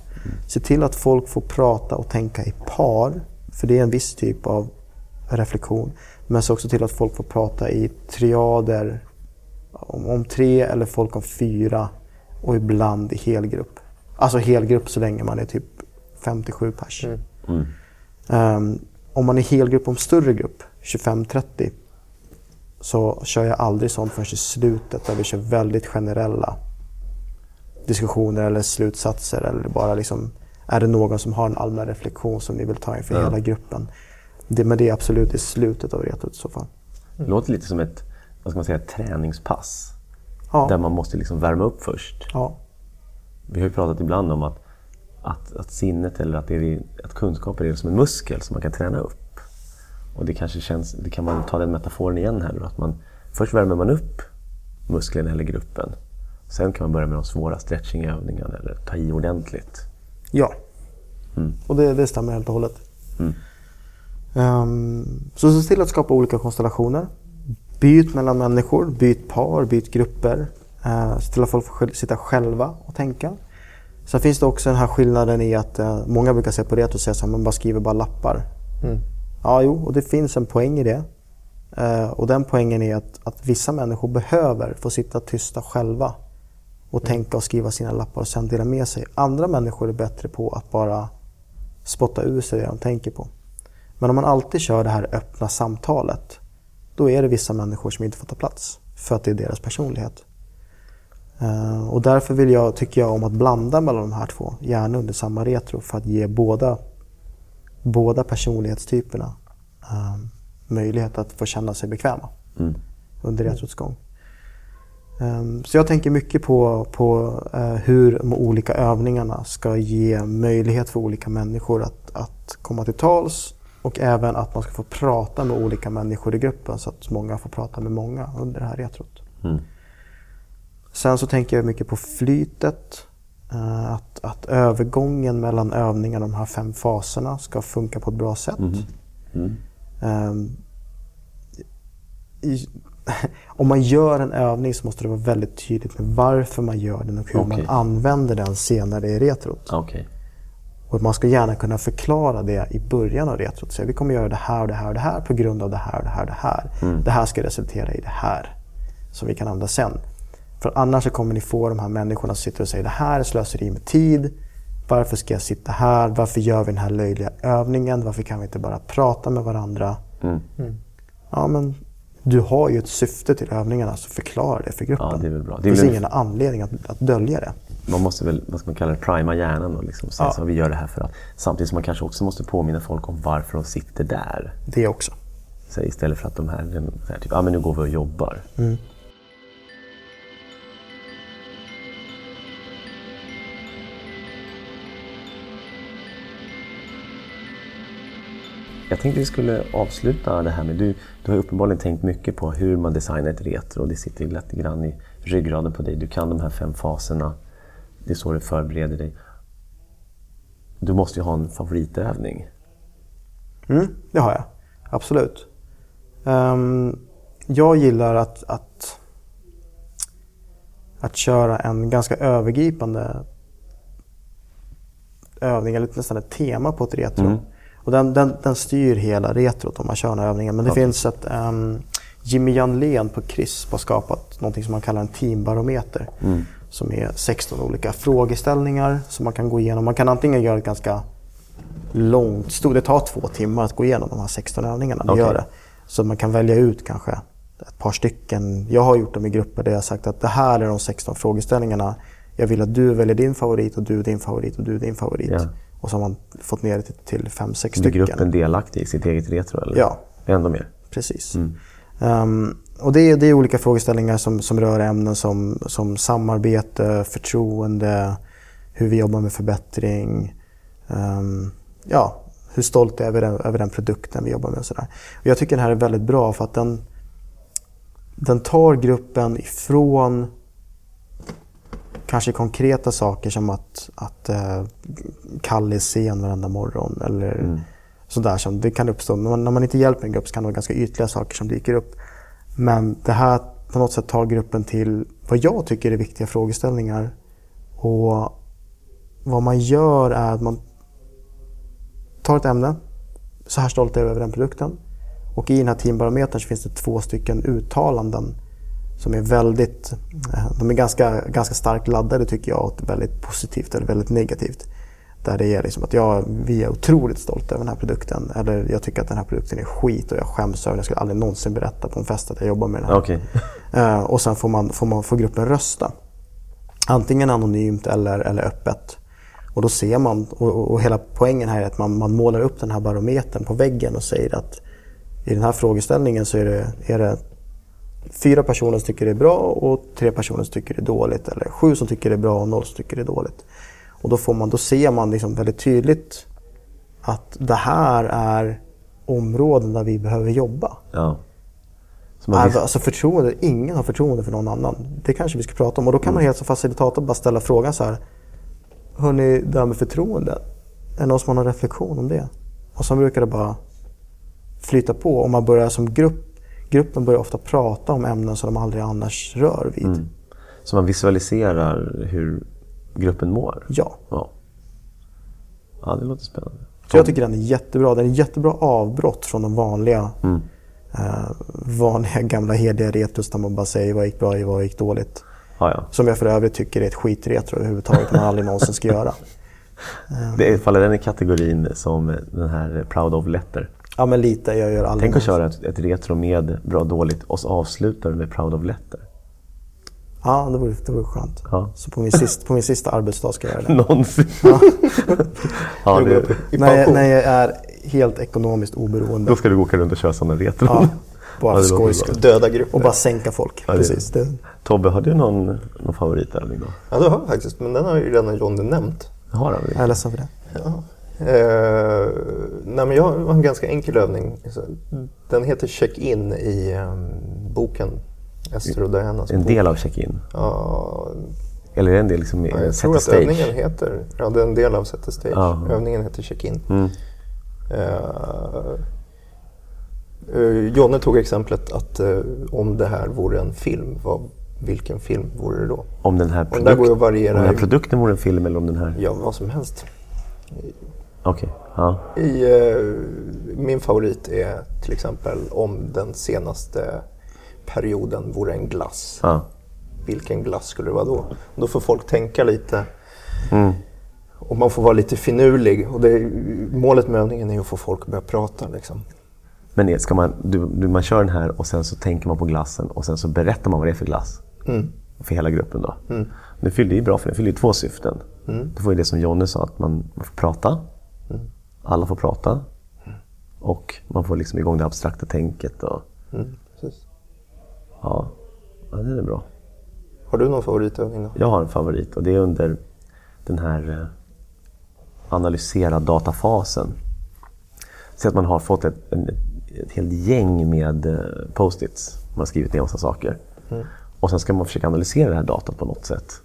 Se till att folk får prata och tänka i par. För det är en viss typ av reflektion. Men se också till att folk får prata i triader. Om, om tre eller folk om fyra. Och ibland i helgrupp. Alltså helgrupp så länge man är typ 57 pers. Mm. Ehm, om man är helgrupp om större grupp, 25-30, så kör jag aldrig sånt förrän i slutet där vi kör väldigt generella diskussioner eller slutsatser. Eller bara liksom, är det någon som har en allmän reflektion som ni vill ta inför Ja. hela gruppen? Det, men det är absolut i slutet av retot i så fall. Det låter lite som ett vad ska man säga, träningspass. Ja. Där man måste liksom värma upp först. Ja. Vi har ju pratat ibland om att, att, att sinnet eller att, det är, att kunskaper är som en muskel som man kan träna upp. Och det kanske känns, det kan man ta den metaforen igen här då, att man först värmer man upp muskeln eller gruppen. Sen kan man börja med de svåra stretchingövningarna eller ta i ordentligt. Ja. Mm. Och det, det stämmer helt och hållet. Mm. Ehm, så se till att skapa olika konstellationer. Byt mellan människor, byt par, byt grupper. Uh, se till att folk får sitta själva och tänka. Sen finns det också den här skillnaden i att eh, många brukar se på det och säga att man bara skriver bara lappar. Ja, jo, och det finns en poäng i det. Eh, och den poängen är att, att vissa människor behöver få sitta tysta själva och tänka och skriva sina lappar och sen dela med sig. Andra människor är bättre på att bara spotta ur sig det de tänker på. Men om man alltid kör det här öppna samtalet, då är det vissa människor som inte får ta plats för att det är deras personlighet. Eh, och därför vill jag, tycker jag om att blanda mellan de här två, gärna under samma retro, för att ge båda, båda personlighetstyperna eh, möjlighet att få känna sig bekväma Mm. under retrots gång. Ehm, Så jag tänker mycket på, på eh, hur de olika övningarna ska ge möjlighet för olika människor att, att komma till tals och även att man ska få prata med olika människor i gruppen så att många får prata med många under det här retrot. Mm. Sen så tänker jag mycket på flytet. eh, Att, att övergången mellan övningarna, de här fem faserna, ska funka på ett bra sätt. Mm. Ehm, i, om man gör en övning så måste det vara väldigt tydligt med varför man gör den och hur Okej. man använder den senare i retrot. Okej. Och man ska gärna kunna förklara det i början av retrot. Säga vi kommer göra det här och det här och det här på grund av det här och det här och det här. Det här ska resultera i det här. Som vi kan använda sen. För annars så kommer ni få de här människorna som sitter och säger det här är slöseri med tid. Varför ska jag sitta här? Varför gör vi den här löjliga övningen? Varför kan vi inte bara prata med varandra? Mm. Ja, men du har ju ett syfte till övningarna, så förklara det för gruppen. Ja, det är väl bra. Det är Det finns väl- ingen anledning att, att dölja det. Man måste väl, vad ska man kalla det, prima hjärnan och liksom säga Ja. så vi gör det här för att. Samtidigt som man kanske också måste påminna folk om varför de sitter där. Det också. Så istället för att de här, den- så här typ, ah, men nu går vi och jobbar. Jag tänkte vi skulle avsluta det här med, du, du har uppenbarligen tänkt mycket på hur man designar ett retro och det sitter lite grann i ryggraden på dig. Du kan de här fem faserna, det är så du förbereder dig. Du måste ju ha en favoritövning. Mm, det har jag. Absolut. Ehm, jag gillar att, att, att köra en ganska övergripande övning, eller nästan ett tema på ett retro. Och Och den, den, den styr hela retrot om man kör den här övningen. Men det finns ett... Um, Jimmy Janlén på CRISP har skapat något som man kallar en teambarometer. Som är 16 olika frågeställningar som man kan gå igenom. Man kan antingen göra ett ganska långt, stort, det tar två timmar att gå igenom de här 16 övningarna. Okej. gör det. Så man kan välja ut kanske ett par stycken. Jag har gjort dem i grupper där jag har sagt att det här är de 16 frågeställningarna. Jag vill att du väljer din favorit och du din favorit och du din favorit. Ja. Och så har man fått ner det till, till fem, sex Blir stycken. gruppen delaktig i sitt eget retro? Eller? Ja. Ändå mer? Precis. Ehm, och det är, det är olika frågeställningar som, som rör ämnen som, som samarbete, förtroende, hur vi jobbar med förbättring. ehm, ja, hur stolt är jag över den, över den produkten vi jobbar med och sådär. Och jag tycker den här är väldigt bra för att den, den tar gruppen ifrån kanske konkreta saker som att, att eh, Kalle är sen varenda morgon eller sådär som det kan uppstå. När man, när man inte hjälper en grupp så kan det vara ganska ytliga saker som dyker upp. Men det här på något sätt tar gruppen till vad jag tycker är viktiga frågeställningar. Och vad man gör är att man tar ett ämne. Så här stolt är jag över den produkten. Och i den här teambarometern så finns det två stycken uttalanden som är väldigt, eh, de är ganska, ganska starkt laddade tycker jag, åt väldigt positivt eller väldigt negativt. Där det är liksom att jag, vi är otroligt stolta över den här produkten. Eller jag tycker att den här produkten är skit och jag skäms över den. Jag skulle aldrig någonsin berätta på en fest att jag jobbar med den här. Okej. Eh, och sen får, man, får, man, får gruppen rösta. Antingen anonymt eller, eller öppet. Och då ser man, och, och- och hela poängen här är att man, man målar upp den här barometern på väggen och säger att i den här frågeställningen så är det, är det fyra personer som tycker det är bra och tre personer som tycker det är dåligt. Eller sju som tycker det är bra och noll som tycker det är dåligt. Och då, får man, då ser man liksom väldigt tydligt att det här är områden där vi behöver jobba. Ja. Alltså, alltså förtroende, ingen har förtroende för någon annan. Det kanske vi ska prata om. Och då kan man helt som facilitator bara ställa frågan så här. Hörni, det här med förtroende. Är det någon som har någon reflektion om det? Och sen brukar det bara flyta på. Om man börjar som grupp, gruppen börjar ofta prata om ämnen som de aldrig annars rör vid. så man visualiserar hur gruppen mår? Ja. Ja. Ja, det låter spännande. Så jag tycker den är jättebra. Den är jättebra avbrott från de vanliga, Mm. eh, vanliga gamla hederliga retros där man bara säger vad gick bra och vad gick dåligt. Ja, ja. Som jag för övrigt tycker är ett skitretro överhuvudtaget man aldrig någonsin ska göra. Det är- faller den i kategorin som den här Proud of Letter? Ja men lite, jag gör aldrig Tänk att köra ett, ett retro med bra dåligt och så avslutar du med Proud of Letter. Ja, det vore, det vore skönt. Ja. Så på min, sista, på min sista arbetsdag ska jag göra det. Någonsin. ja, det, I när, jag, när jag är helt ekonomiskt oberoende. då ska du åka runt och köra sådana retro. Ja, bara Ja, för det skojs skull. Döda grupper. Och bara sänka folk. Ja, det- Precis. Det, Tobbe, har du någon, någon favoritövning då? Ja, det har jag faktiskt, men den har ju redan Johnny nämnt. Har han? jag är ledsen för det. Ja. Eh, nej, men jag har en ganska enkel övning. Så Den heter Check-in i ehm, boken Ester och Dianas En bok. del av check-in? Ja, Eller är det en del liksom i jag set tror att stage? övningen heter, ja det är en del av Set the Stage. Ja. Övningen heter Check-in. Mm. Eh, eh, Jonne tog exemplet att om det här vore en film, vad, vilken film vore det då? Om den här, produkt, om den här produkten vore en film eller om den här... Ja, vad som helst. Okej. Ja. I, eh, min favorit är till exempel om den senaste perioden vore en glass. ja. Vilken glass skulle det vara då? Då får folk tänka lite. Mm. Och man får vara lite finurlig. Och det, målet med övningen är att få folk att börja prata. Liksom. Men ska man, du, du, man kör den här och sen så tänker man på glassen och sen så berättar man vad det är för glass. Mm. För hela gruppen då. Det fyller ju bra för det fyller ju två syften. Du får ju det som Jonny sa, att man, man får prata. Alla får prata. Och man får liksom igång det abstrakta tänket. Och, Mm, ja, ja, det är bra. Har du någon favoritövning då? Jag har en favorit och det är under den här eh, analysera datafasen. Så att man har fått ett, en, ett helt gäng med eh, post-its. Man har skrivit ner massa saker. Och sen ska man försöka analysera det här datat på något sätt.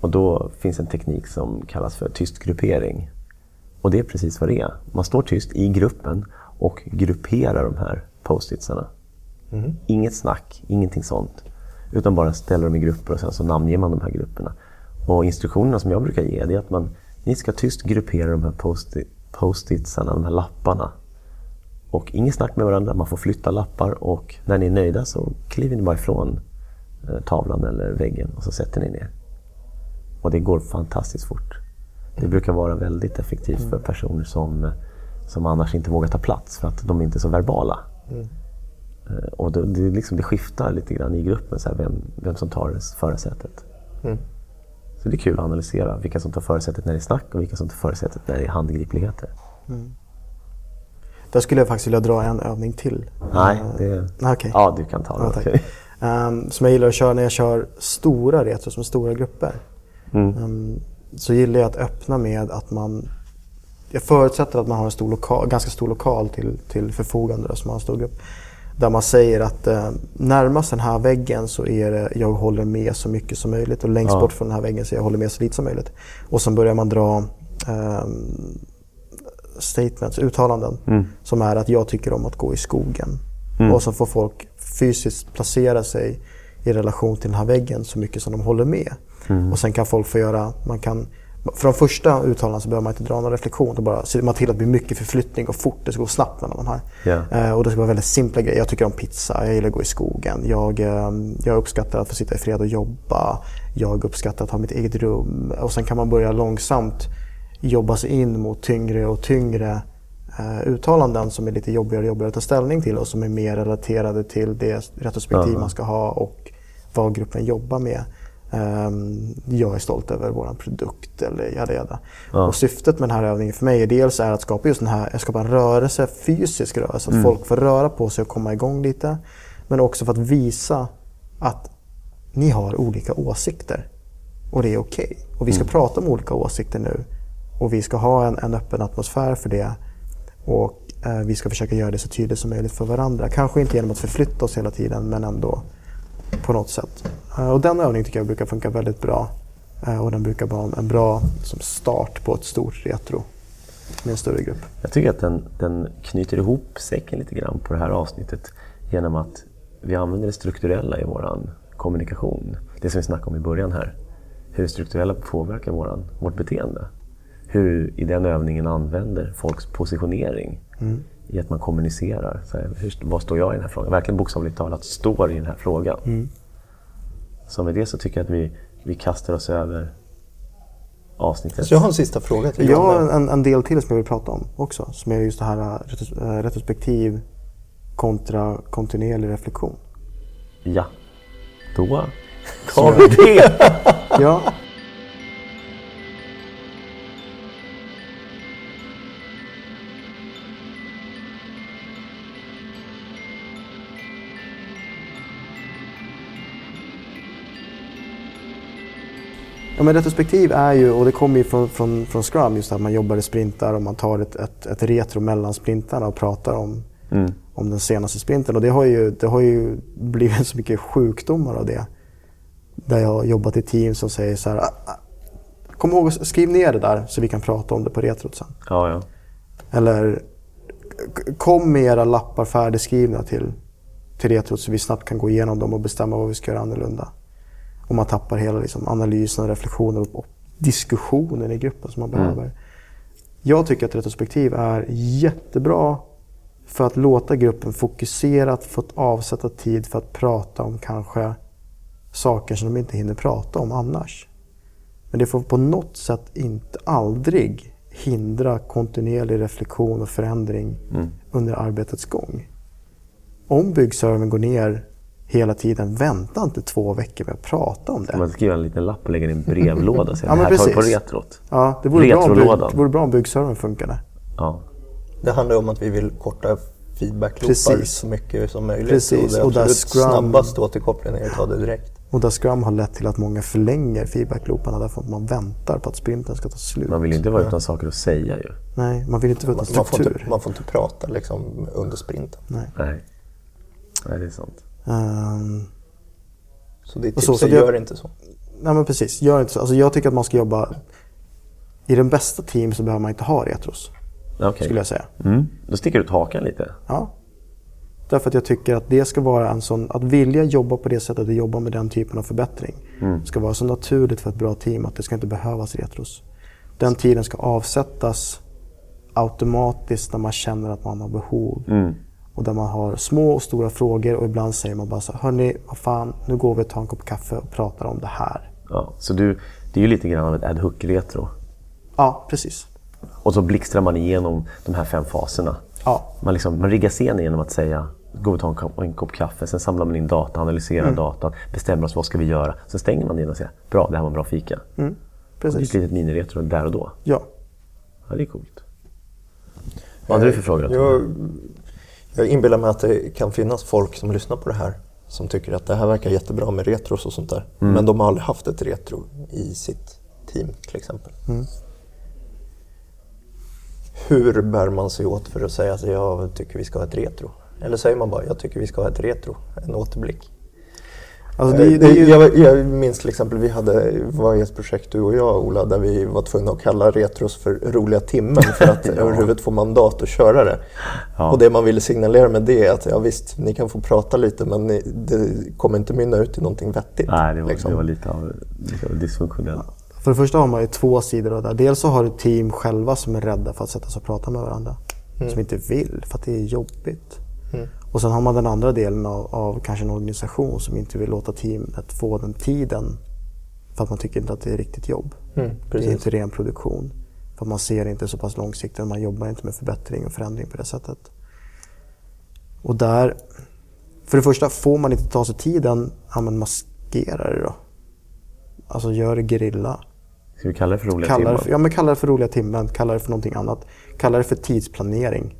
Och då finns en teknik som kallas för tyst gruppering. Och det är precis vad det är. Man står tyst i gruppen och grupperar de här post-itsarna. Inget snack, ingenting sånt. Utan bara ställer dem i grupper och sen så namnger man de här grupperna. Och instruktionerna som jag brukar ge är att man, ni ska tyst gruppera de här post- post-itsarna, de här lapparna. Och inget snack med varandra, man får flytta lappar och när ni är nöjda så kliver ni bara ifrån eh, tavlan eller väggen och så sätter ni ner. Och det går fantastiskt fort. Det brukar vara väldigt effektivt för personer som, som annars inte vågar ta plats för att de inte är så verbala. Eh, Och det, det, liksom, det skiftar lite grann i gruppen, så här, vem, vem som tar förarsätet. Mm. Så det är kul att analysera vilka som tar förarsätet när det är snack och vilka som tar förarsätet när det är handgripligheter. Där skulle jag faktiskt vilja dra en övning till. Nej, det... Nej, okej. Ja, du kan ta Ja, det. tack. Okej. Ehm, som jag gillar att köra när jag kör stora retros med stora grupper. Mm. Ehm, så gillar jag att öppna med att man... Jag förutsätter att man har en stor lokal, ganska stor lokal till, till förfogande, då, som har en stor grupp. Där man säger att eh, närmast den här väggen så är det jag håller med så mycket som möjligt och längst Ja. bort från den här väggen så jag håller med så lite som möjligt. Och sen börjar man dra ehm, statements, uttalanden som är att jag tycker om att gå i skogen. Och så får folk fysiskt placera sig i relation till den här väggen så mycket som de håller med. Och sen kan folk få göra, man kan, de första uttalandena så behöver man inte dra någon reflektion. Då bara ser man till att det blir mycket förflyttning och fort. Det ska gå snabbt mellan de här. Ja. Eh, och det ska vara väldigt simpla grejer. Jag tycker om pizza, jag gillar att gå i skogen. Jag, eh, jag uppskattar att få sitta i fred och jobba. Jag uppskattar att ha mitt eget rum. Och sen kan man börja långsamt jobba sig in mot tyngre och tyngre eh, uttalanden som är lite jobbigare och jobbigare att ta ställning till och som är mer relaterade till det retrospektiv Ja. man ska ha och vad gruppen jobbar med. Ehm, jag är stolt över vår produkt eller jada jada. Ja. Och syftet med den här övningen för mig är dels är att skapa just den här, att skapa en rörelse, fysisk rörelse, att folk får röra på sig och komma igång lite. Men också för att visa att ni har olika åsikter. Och det är okej. Och vi ska prata om olika åsikter nu. Och vi ska ha en, en öppen atmosfär för det. Och eh, vi ska försöka göra det så tydligt som möjligt för varandra. Kanske inte genom att förflytta oss hela tiden, men ändå på något sätt. Eh, och den övningen tycker jag brukar funka väldigt bra. Eh, och den brukar vara en bra som start på ett stort retro med en större grupp. Jag tycker att den, den knyter ihop säcken lite grann på det här avsnittet genom att vi använder det strukturella i vår kommunikation. Det som vi snackade om i början här. Hur det strukturella påverkar våran, vårt beteende. Hur i den övningen använder folks positionering i att man kommunicerar. Så här, hur, vad står jag i den här frågan? Verkligen bokstavligt talat står i den här frågan. Så med det så tycker jag att vi, vi kastar oss över avsnittet. Så jag har en sista fråga till Jag har en, en del till som jag vill prata om också. Som är just det här eh, eh, retrospektiv kontra kontinuerlig reflektion. Ja, då har vi det. Ja, Ja, men retrospektiv är ju, och det kommer ju från, från, från Scrum, just att man jobbar i sprintar och man tar ett, ett, ett retro mellan sprintarna och pratar om, om den senaste sprinten. Och det har, ju, det har ju blivit så mycket sjukdomar av det. Där jag har jobbat i team som säger så här, "Ah, ah, kom ihåg att skriv ner det där så vi kan prata om det på retrot sen. Ja, ja. Eller kom med era lappar färdigskrivna till, till retrot så vi snabbt kan gå igenom dem och bestämma vad vi ska göra annorlunda. Och man tappar hela liksom, analysen, reflektionen och, och diskussionen i gruppen som man behöver. Jag tycker att retrospektiv är jättebra för att låta gruppen fokuserat få avsätta tid för att prata om kanske saker som de inte hinner prata om annars. Men det får på något sätt inte aldrig hindra kontinuerlig reflektion och förändring under arbetets gång. Om byggservern går ner hela tiden, vänta inte två veckor med att prata om det. Man skriver en liten lapp och lägger i en brevlåda och säger Ja, det här tar vi på retrot. Ja, det vore, bra om, Retrolådan. det vore bra om byggservern funkade. Ja. Det handlar om att vi vill korta feedbackloopar Precis. så mycket som möjligt. Precis, Och det och där Scrum- snabbaste återkopplingen är att ta det direkt. Och där Scrum har lett till att många förlänger feedbacklooparna därför att man väntar på att sprinten ska ta slut. Man vill ju inte vara utan saker att säga ju. Nej, man vill inte vara utan Man får, struktur. inte, man får inte prata liksom under sprinten. Nej. Nej. Nej, det är sant. Ehm, Så ditt Och tips så- så är det- gör inte så. nej men precis, gör inte så. Alltså jag tycker att man ska jobba... I den bästa team så behöver man inte ha retros, Okej. skulle jag säga. Mm. Då sticker du ut hakan lite. Ja. Därför att jag tycker att det ska vara en sån... Att vilja jobba på det sättet och jobba med den typen av förbättring ska vara så naturligt för ett bra team att det ska inte behövas retros. Den tiden ska avsättas automatiskt när man känner att man har behov. Mm. Och där man har små och stora frågor och ibland säger man bara så här, hörni, vad fan, nu går vi och tar en kopp kaffe och pratar om det här. Ja, så du, det är ju lite grann av ett ad hoc-retro. Ja, precis. Och så blixtrar man igenom de här fem faserna. Ja, Man, liksom, man riggar scenen genom att säga gå och ta en kopp, en kopp kaffe, sen samlar man in data, analyserar Mm. datan, bestämmer oss vad ska vi göra. Sen stänger man det och säger bra, det här var en bra fika. Och det är precis. ett litet miniretro där och då. Ja. Ja, det är coolt. Vad hade du för frågor? Jag, jag inbillar mig att det kan finnas folk som lyssnar på det här som tycker att det här verkar jättebra med retros och sånt där. Men de har aldrig haft ett retro i sitt team till exempel. Hur bär man sig åt för att säga att jag tycker vi ska ha ett retro? Eller säger man bara jag tycker vi ska ha ett retro, en återblick? Alltså, det, Det, det ju, jag, jag minns till exempel, vi hade, var i ett projekt du och jag Ola, där vi var tvungna att kalla retros för roliga timmen för att överhuvudtaget få mandat att köra det. Ja. Och det man ville signalera med det är att ja visst, ni kan få prata lite men ni, det kommer inte mynna ut i någonting vettigt. Nej, det var, liksom. det var lite av, dysfunktionellt. för det första har man ju två sidor av det. Dels så har du team själva som är rädda för att sätta sig och prata med varandra. Som inte vill, för att det är jobbigt. Och sen har man den andra delen av, av kanske en organisation som inte vill låta teamet få den tiden. För att man tycker inte att det är riktigt jobb. Mm, det är inte ren produktion. För att man ser inte så pass långsiktigt och man jobbar inte med förbättring och förändring på det sättet. Och där, för det första, får man inte ta sig tiden, ja men maskera det då. Alltså gör det gerilla. Ska vi kalla det för roliga Kalla det timmar? för, ja, men kalla det för roliga timmen, kalla det för någonting annat. Kalla det för tidsplanering.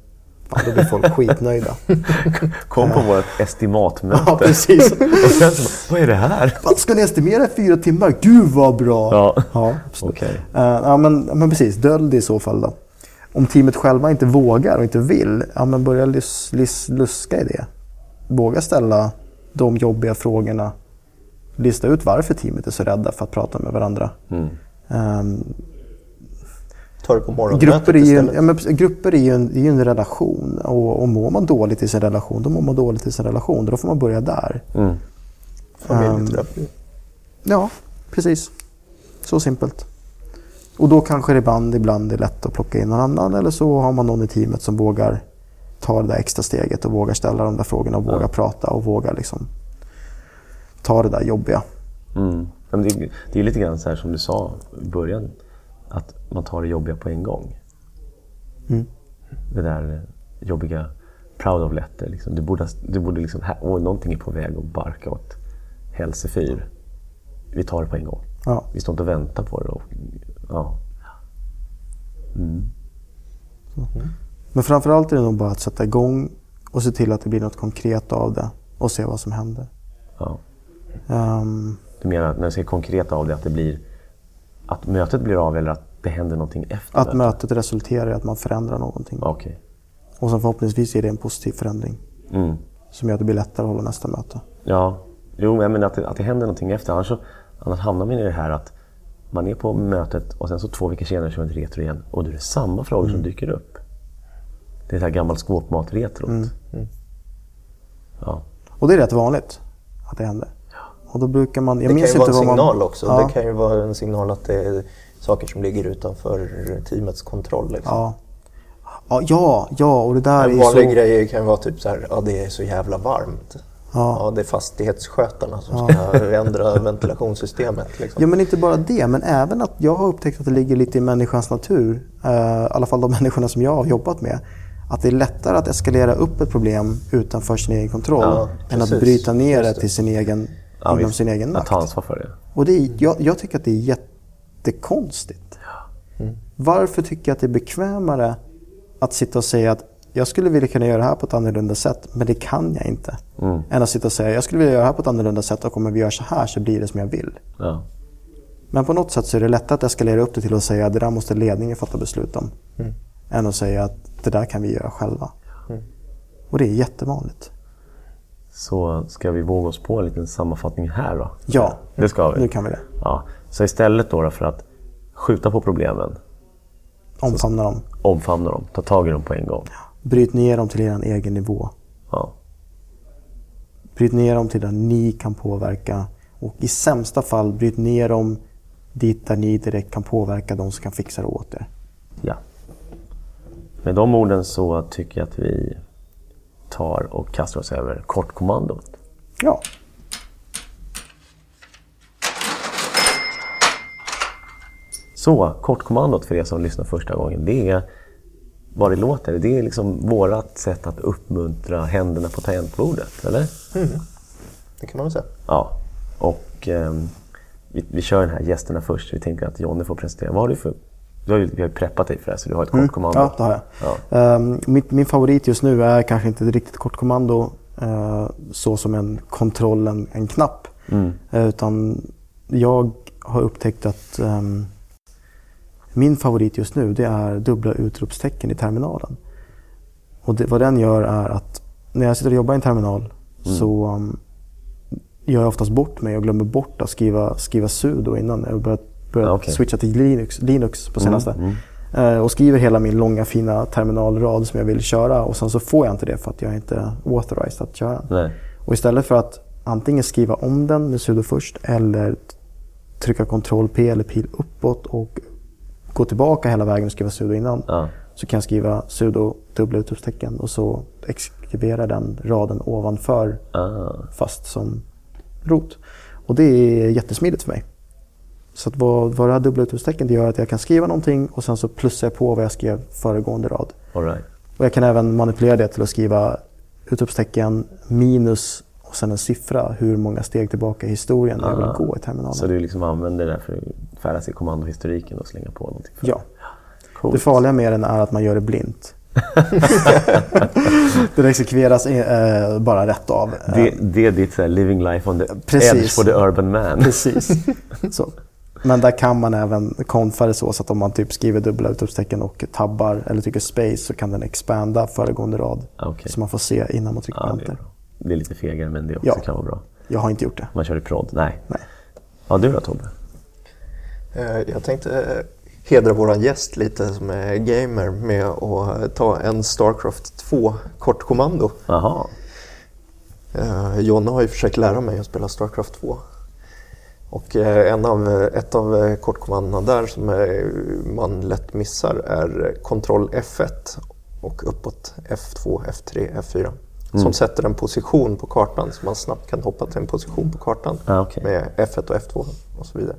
Fan, då blir folk skitnöjda. Kom på vårt estimatmöte. Ja, precis. Och sen så, vad är det här? Fan, Ska ni estimera fyra timmar? Gud vad bra! Ja. ja. Okej. Eh, ja, men, men precis, dölj det i så fall då. Om teamet själva inte vågar och inte vill, ja men börja lus, lus, luska i det. Våga ställa de jobbiga frågorna. Lista ut varför teamet är så rädda för att prata med varandra. Mm. Ehm, Ta det på morgonmötet Grupper är ju en, istället. ja, grupper är ju en, är en relation och, och mår man dåligt i sin relation, då mår man dåligt i sin relation. Då får man börja där. Mm. Familjeterapi. Ja, precis. Så simpelt. Och då kanske det ibland, ibland är lätt att plocka in någon annan eller så har man någon i teamet som vågar ta det där extra steget och vågar ställa de där frågorna och vågar prata och vågar liksom ta det där jobbiga. Mm. Men det, det är lite grann så här som du sa i början, att man tar det jobbiga på en gång. Mm. Det där jobbiga proud of letter. Liksom. Du borde, du borde liksom, här, oj, någonting är på väg att barka åt helsefyr. Vi tar det på en gång. Ja. Vi står inte och väntar på det. Och, ja. Men framförallt är det nog bara att sätta igång och se till att det blir något konkret av det och se vad som händer. Ja. Ehm, Du menar att när du säger konkret av det, att det blir att mötet blir av eller att det händer någonting efter att mötet resulterar i att man förändrar någonting. Okej. Och sen förhoppningsvis ger det en positiv förändring Mm. som gör att det blir lättare att hålla nästa möte. Ja, jo, jag menar att det, att det händer någonting efter. Annars, så, annars hamnar man i det här att man är på mötet och sen så två veckor senare kör man ett retro igen och då är det samma frågor som dyker upp. Det är det här gammalt skåpmat-retrot. Ja. Och det är rätt vanligt att det händer. Och då brukar man... Jag Det kan minns ju vara en signal man, också. Ja, Det kan ju vara en signal att det är saker som ligger utanför teamets kontroll. Liksom. ja. Ja, ja, och det där En är vanlig så... grej kan ju vara typ så här, ja det är så jävla varmt. Ja. Ja, det är fastighetsskötarna som ska ändra ventilationssystemet. Liksom. Ja, men inte bara det, men även att jag har upptäckt att det ligger lite i människans natur, eh, i alla fall de människorna som jag har jobbat med, att det är lättare att eskalera upp ett problem utanför sin egen kontroll Ja, än att bryta ner det. till sin egen, Ja, inom visst. sin egen Att makt. ta ansvar för det. Och det är, jag, jag tycker att det är jättekonstigt. Varför tycker jag att det är bekvämare att sitta och säga att jag skulle vilja kunna göra det här på ett annorlunda sätt, men det kan jag inte. Än att sitta och säga jag skulle vilja göra det här på ett annorlunda sätt och om vi gör så här så blir det som jag vill. Ja. Men på något sätt så är det lättare att eskalera upp det till att säga att det där måste ledningen fatta beslut om. Än att säga att det där kan vi göra själva. Och det är jättevanligt. Så ska vi våga oss på en liten sammanfattning här då? Ja, Det ska vi. nu kan vi det. Ja. Så istället då, då för att skjuta på problemen, Omfamna dem. omfamna dem, ta tag i dem på en gång. Bryt ner dem till er egen nivå. Ja. Bryt ner dem till där ni kan påverka. Och i sämsta fall, bryt ner dem dit där ni direkt kan påverka de som kan fixa det åt er. ja. Med de orden så tycker jag att vi tar och kastar oss över kortkommandot. Ja. Så, kortkommandot för er som lyssnar första gången, det är vad det låter. Det är liksom vårt sätt att uppmuntra händerna på tangentbordet, eller? Det kan man väl säga. Ja. Och ehm, vi, vi kör den här gästerna först. Vi tänker att Jonny får presentera. Vad har du för... Du har ju, vi har preppat dig för det, så du har ett kortkommando. Ja, det har jag. Ja. Ehm, mitt, min favorit just nu är kanske inte ett riktigt kortkommando uh, så som en kontroll, en, en knapp. Eh, utan jag har upptäckt att ehm, min favorit just nu det är dubbla utropstecken i terminalen. Och det, vad den gör är att när jag sitter och jobbar i en terminal så um, gör jag oftast bort mig och glömmer bort att skriva, skriva sudo innan. Jag har börjat, börjat Ja, okej. switcha till Linux, Linux på senaste. Eh, och skriver hela min långa fina terminalrad som jag vill köra och sen så får jag inte det för att jag är inte authorized att köra. Nej. Och istället för att antingen skriva om den med sudo först eller trycka ctrl P eller pil uppåt och gå tillbaka hela vägen och skriva sudo innan. Ja. Så kan jag skriva sudo dubbla utropstecken och så exekverar den raden ovanför Ah. fast som rot. Och det är jättesmidigt för mig. Så att vad, vad det här dubbla utropstecken det gör att jag kan skriva någonting och sen så plussar jag på vad jag skrev föregående rad. All right. Och jag kan även manipulera det till att skriva utropstecken minus och sen en siffra hur många steg tillbaka i historien jag Ah. vill gå i terminalen. Så du liksom använder det där för att färdas i kommandohistoriken och slänga på någonting? För. Ja. Coolt. Det farliga med den är att man gör det blint. det exekveras eh, bara rätt av. Eh, Det, det är ditt så living life on the Precis. edge for the urban man. Precis. Så. Men där kan man även konfa det så, så att om man typ skriver dubbla utropstecken och tabbar eller trycker space så kan den expanda föregående rad. Okej. Så man får se innan man trycker Ja, på det, är enter. det är lite fegare men det också Ja. kan vara bra. Jag har inte gjort det. Man kör i prod. Nej. Nej. Ja, du då Tobbe? Eh, Jag tänkte eh, hedra våran gäst lite som är gamer med att eh, ta en Starcraft 2 kortkommando. Jaha. Jonna har ju försökt lära mig att spela Starcraft 2. Och eh, en av, ett av eh, kortkommandona där som eh, man lätt missar är Ctrl F1 och uppåt F2, F3, F4. Som sätter en position på kartan så man snabbt kan hoppa till en position på kartan Ah, okej. med F1 och F2 och så vidare.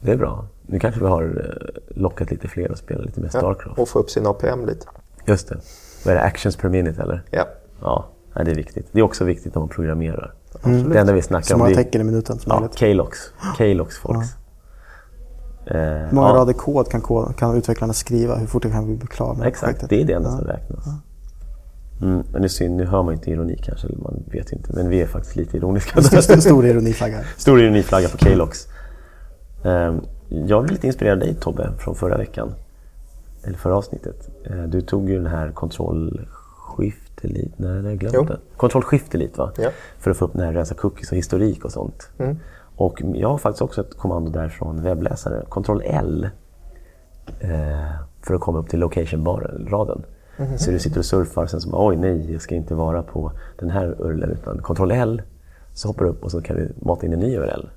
Det är bra. Nu kanske vi har eh, lockat lite fler att spela lite mer Ja, Starcraft. och få upp sin APM lite. Just det. Vad är det? Actions per minute eller? Ja. Ja, nej, det är viktigt. Det är också viktigt när man programmerar. Det enda vi snackar Så om är tecken i minuten som ja, möjligt. Klox. Klox folks. Eh, Hur många ja, rader kod kan, kod kan utvecklarna skriva? Hur fort kan vi bli klara med Exakt, projektet? det är det enda som räknas. Mm, men är synd, nu hör man inte ironi kanske, eller man vet inte. Men vi är faktiskt lite ironiska. Stor, stor, ironiflagga. Stor ironiflagga på Klox. Ehm, jag blev lite inspirerad av dig Tobbe, från förra veckan. Eller förra avsnittet. Eh, du tog ju den här kontroll Elite, nej jag glömt Jo. det. Kontroll Shift Elite va? Ja. För att få upp den här rensa cookies och historik och sånt. Och jag har faktiskt också ett kommando där från webbläsare. Kontroll L. Eh, för att komma upp till location-raden. Så du sitter och surfar sen så bara, oj nej, jag ska inte vara på den här URLen utan Kontroll L. Så hoppar du upp och så kan du mata in en ny URL.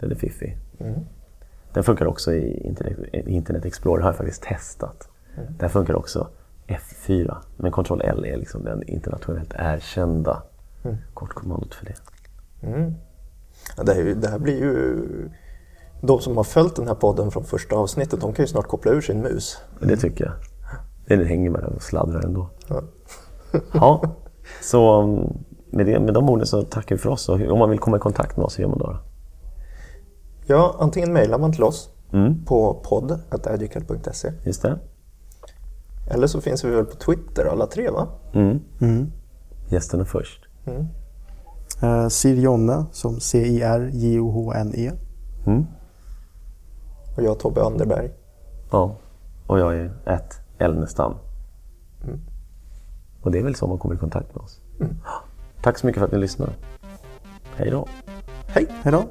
Den är fiffig. Den funkar också i Internet, Internet Explorer, har jag faktiskt testat. Där funkar också F4. Men Ctrl L är liksom den internationellt erkända kortkommandot för det. Ja, det, är ju, det här blir ju... De som har följt den här podden från första avsnittet, de kan ju snart koppla ur sin mus. Det tycker jag. Den hänger med och sladdrar ändå. Ja. Ja, så um, med, det, med de orden så tackar vi för oss. Och om man vill komma i kontakt med oss, hur gör man då? Ja, antingen mejlar man till oss Mm. på podd.educal.se Just det. Eller så finns vi väl på Twitter alla tre va? Gästerna först. Uh, Sir Jonne som C-I-R-J-O-H-N-E. Och jag Tobbe Anderberg. Ja, och jag är ett Elnestam. Och det är väl så man kommer i kontakt med oss. Tack så mycket för att ni lyssnade. Hej då. Hej! Hej då!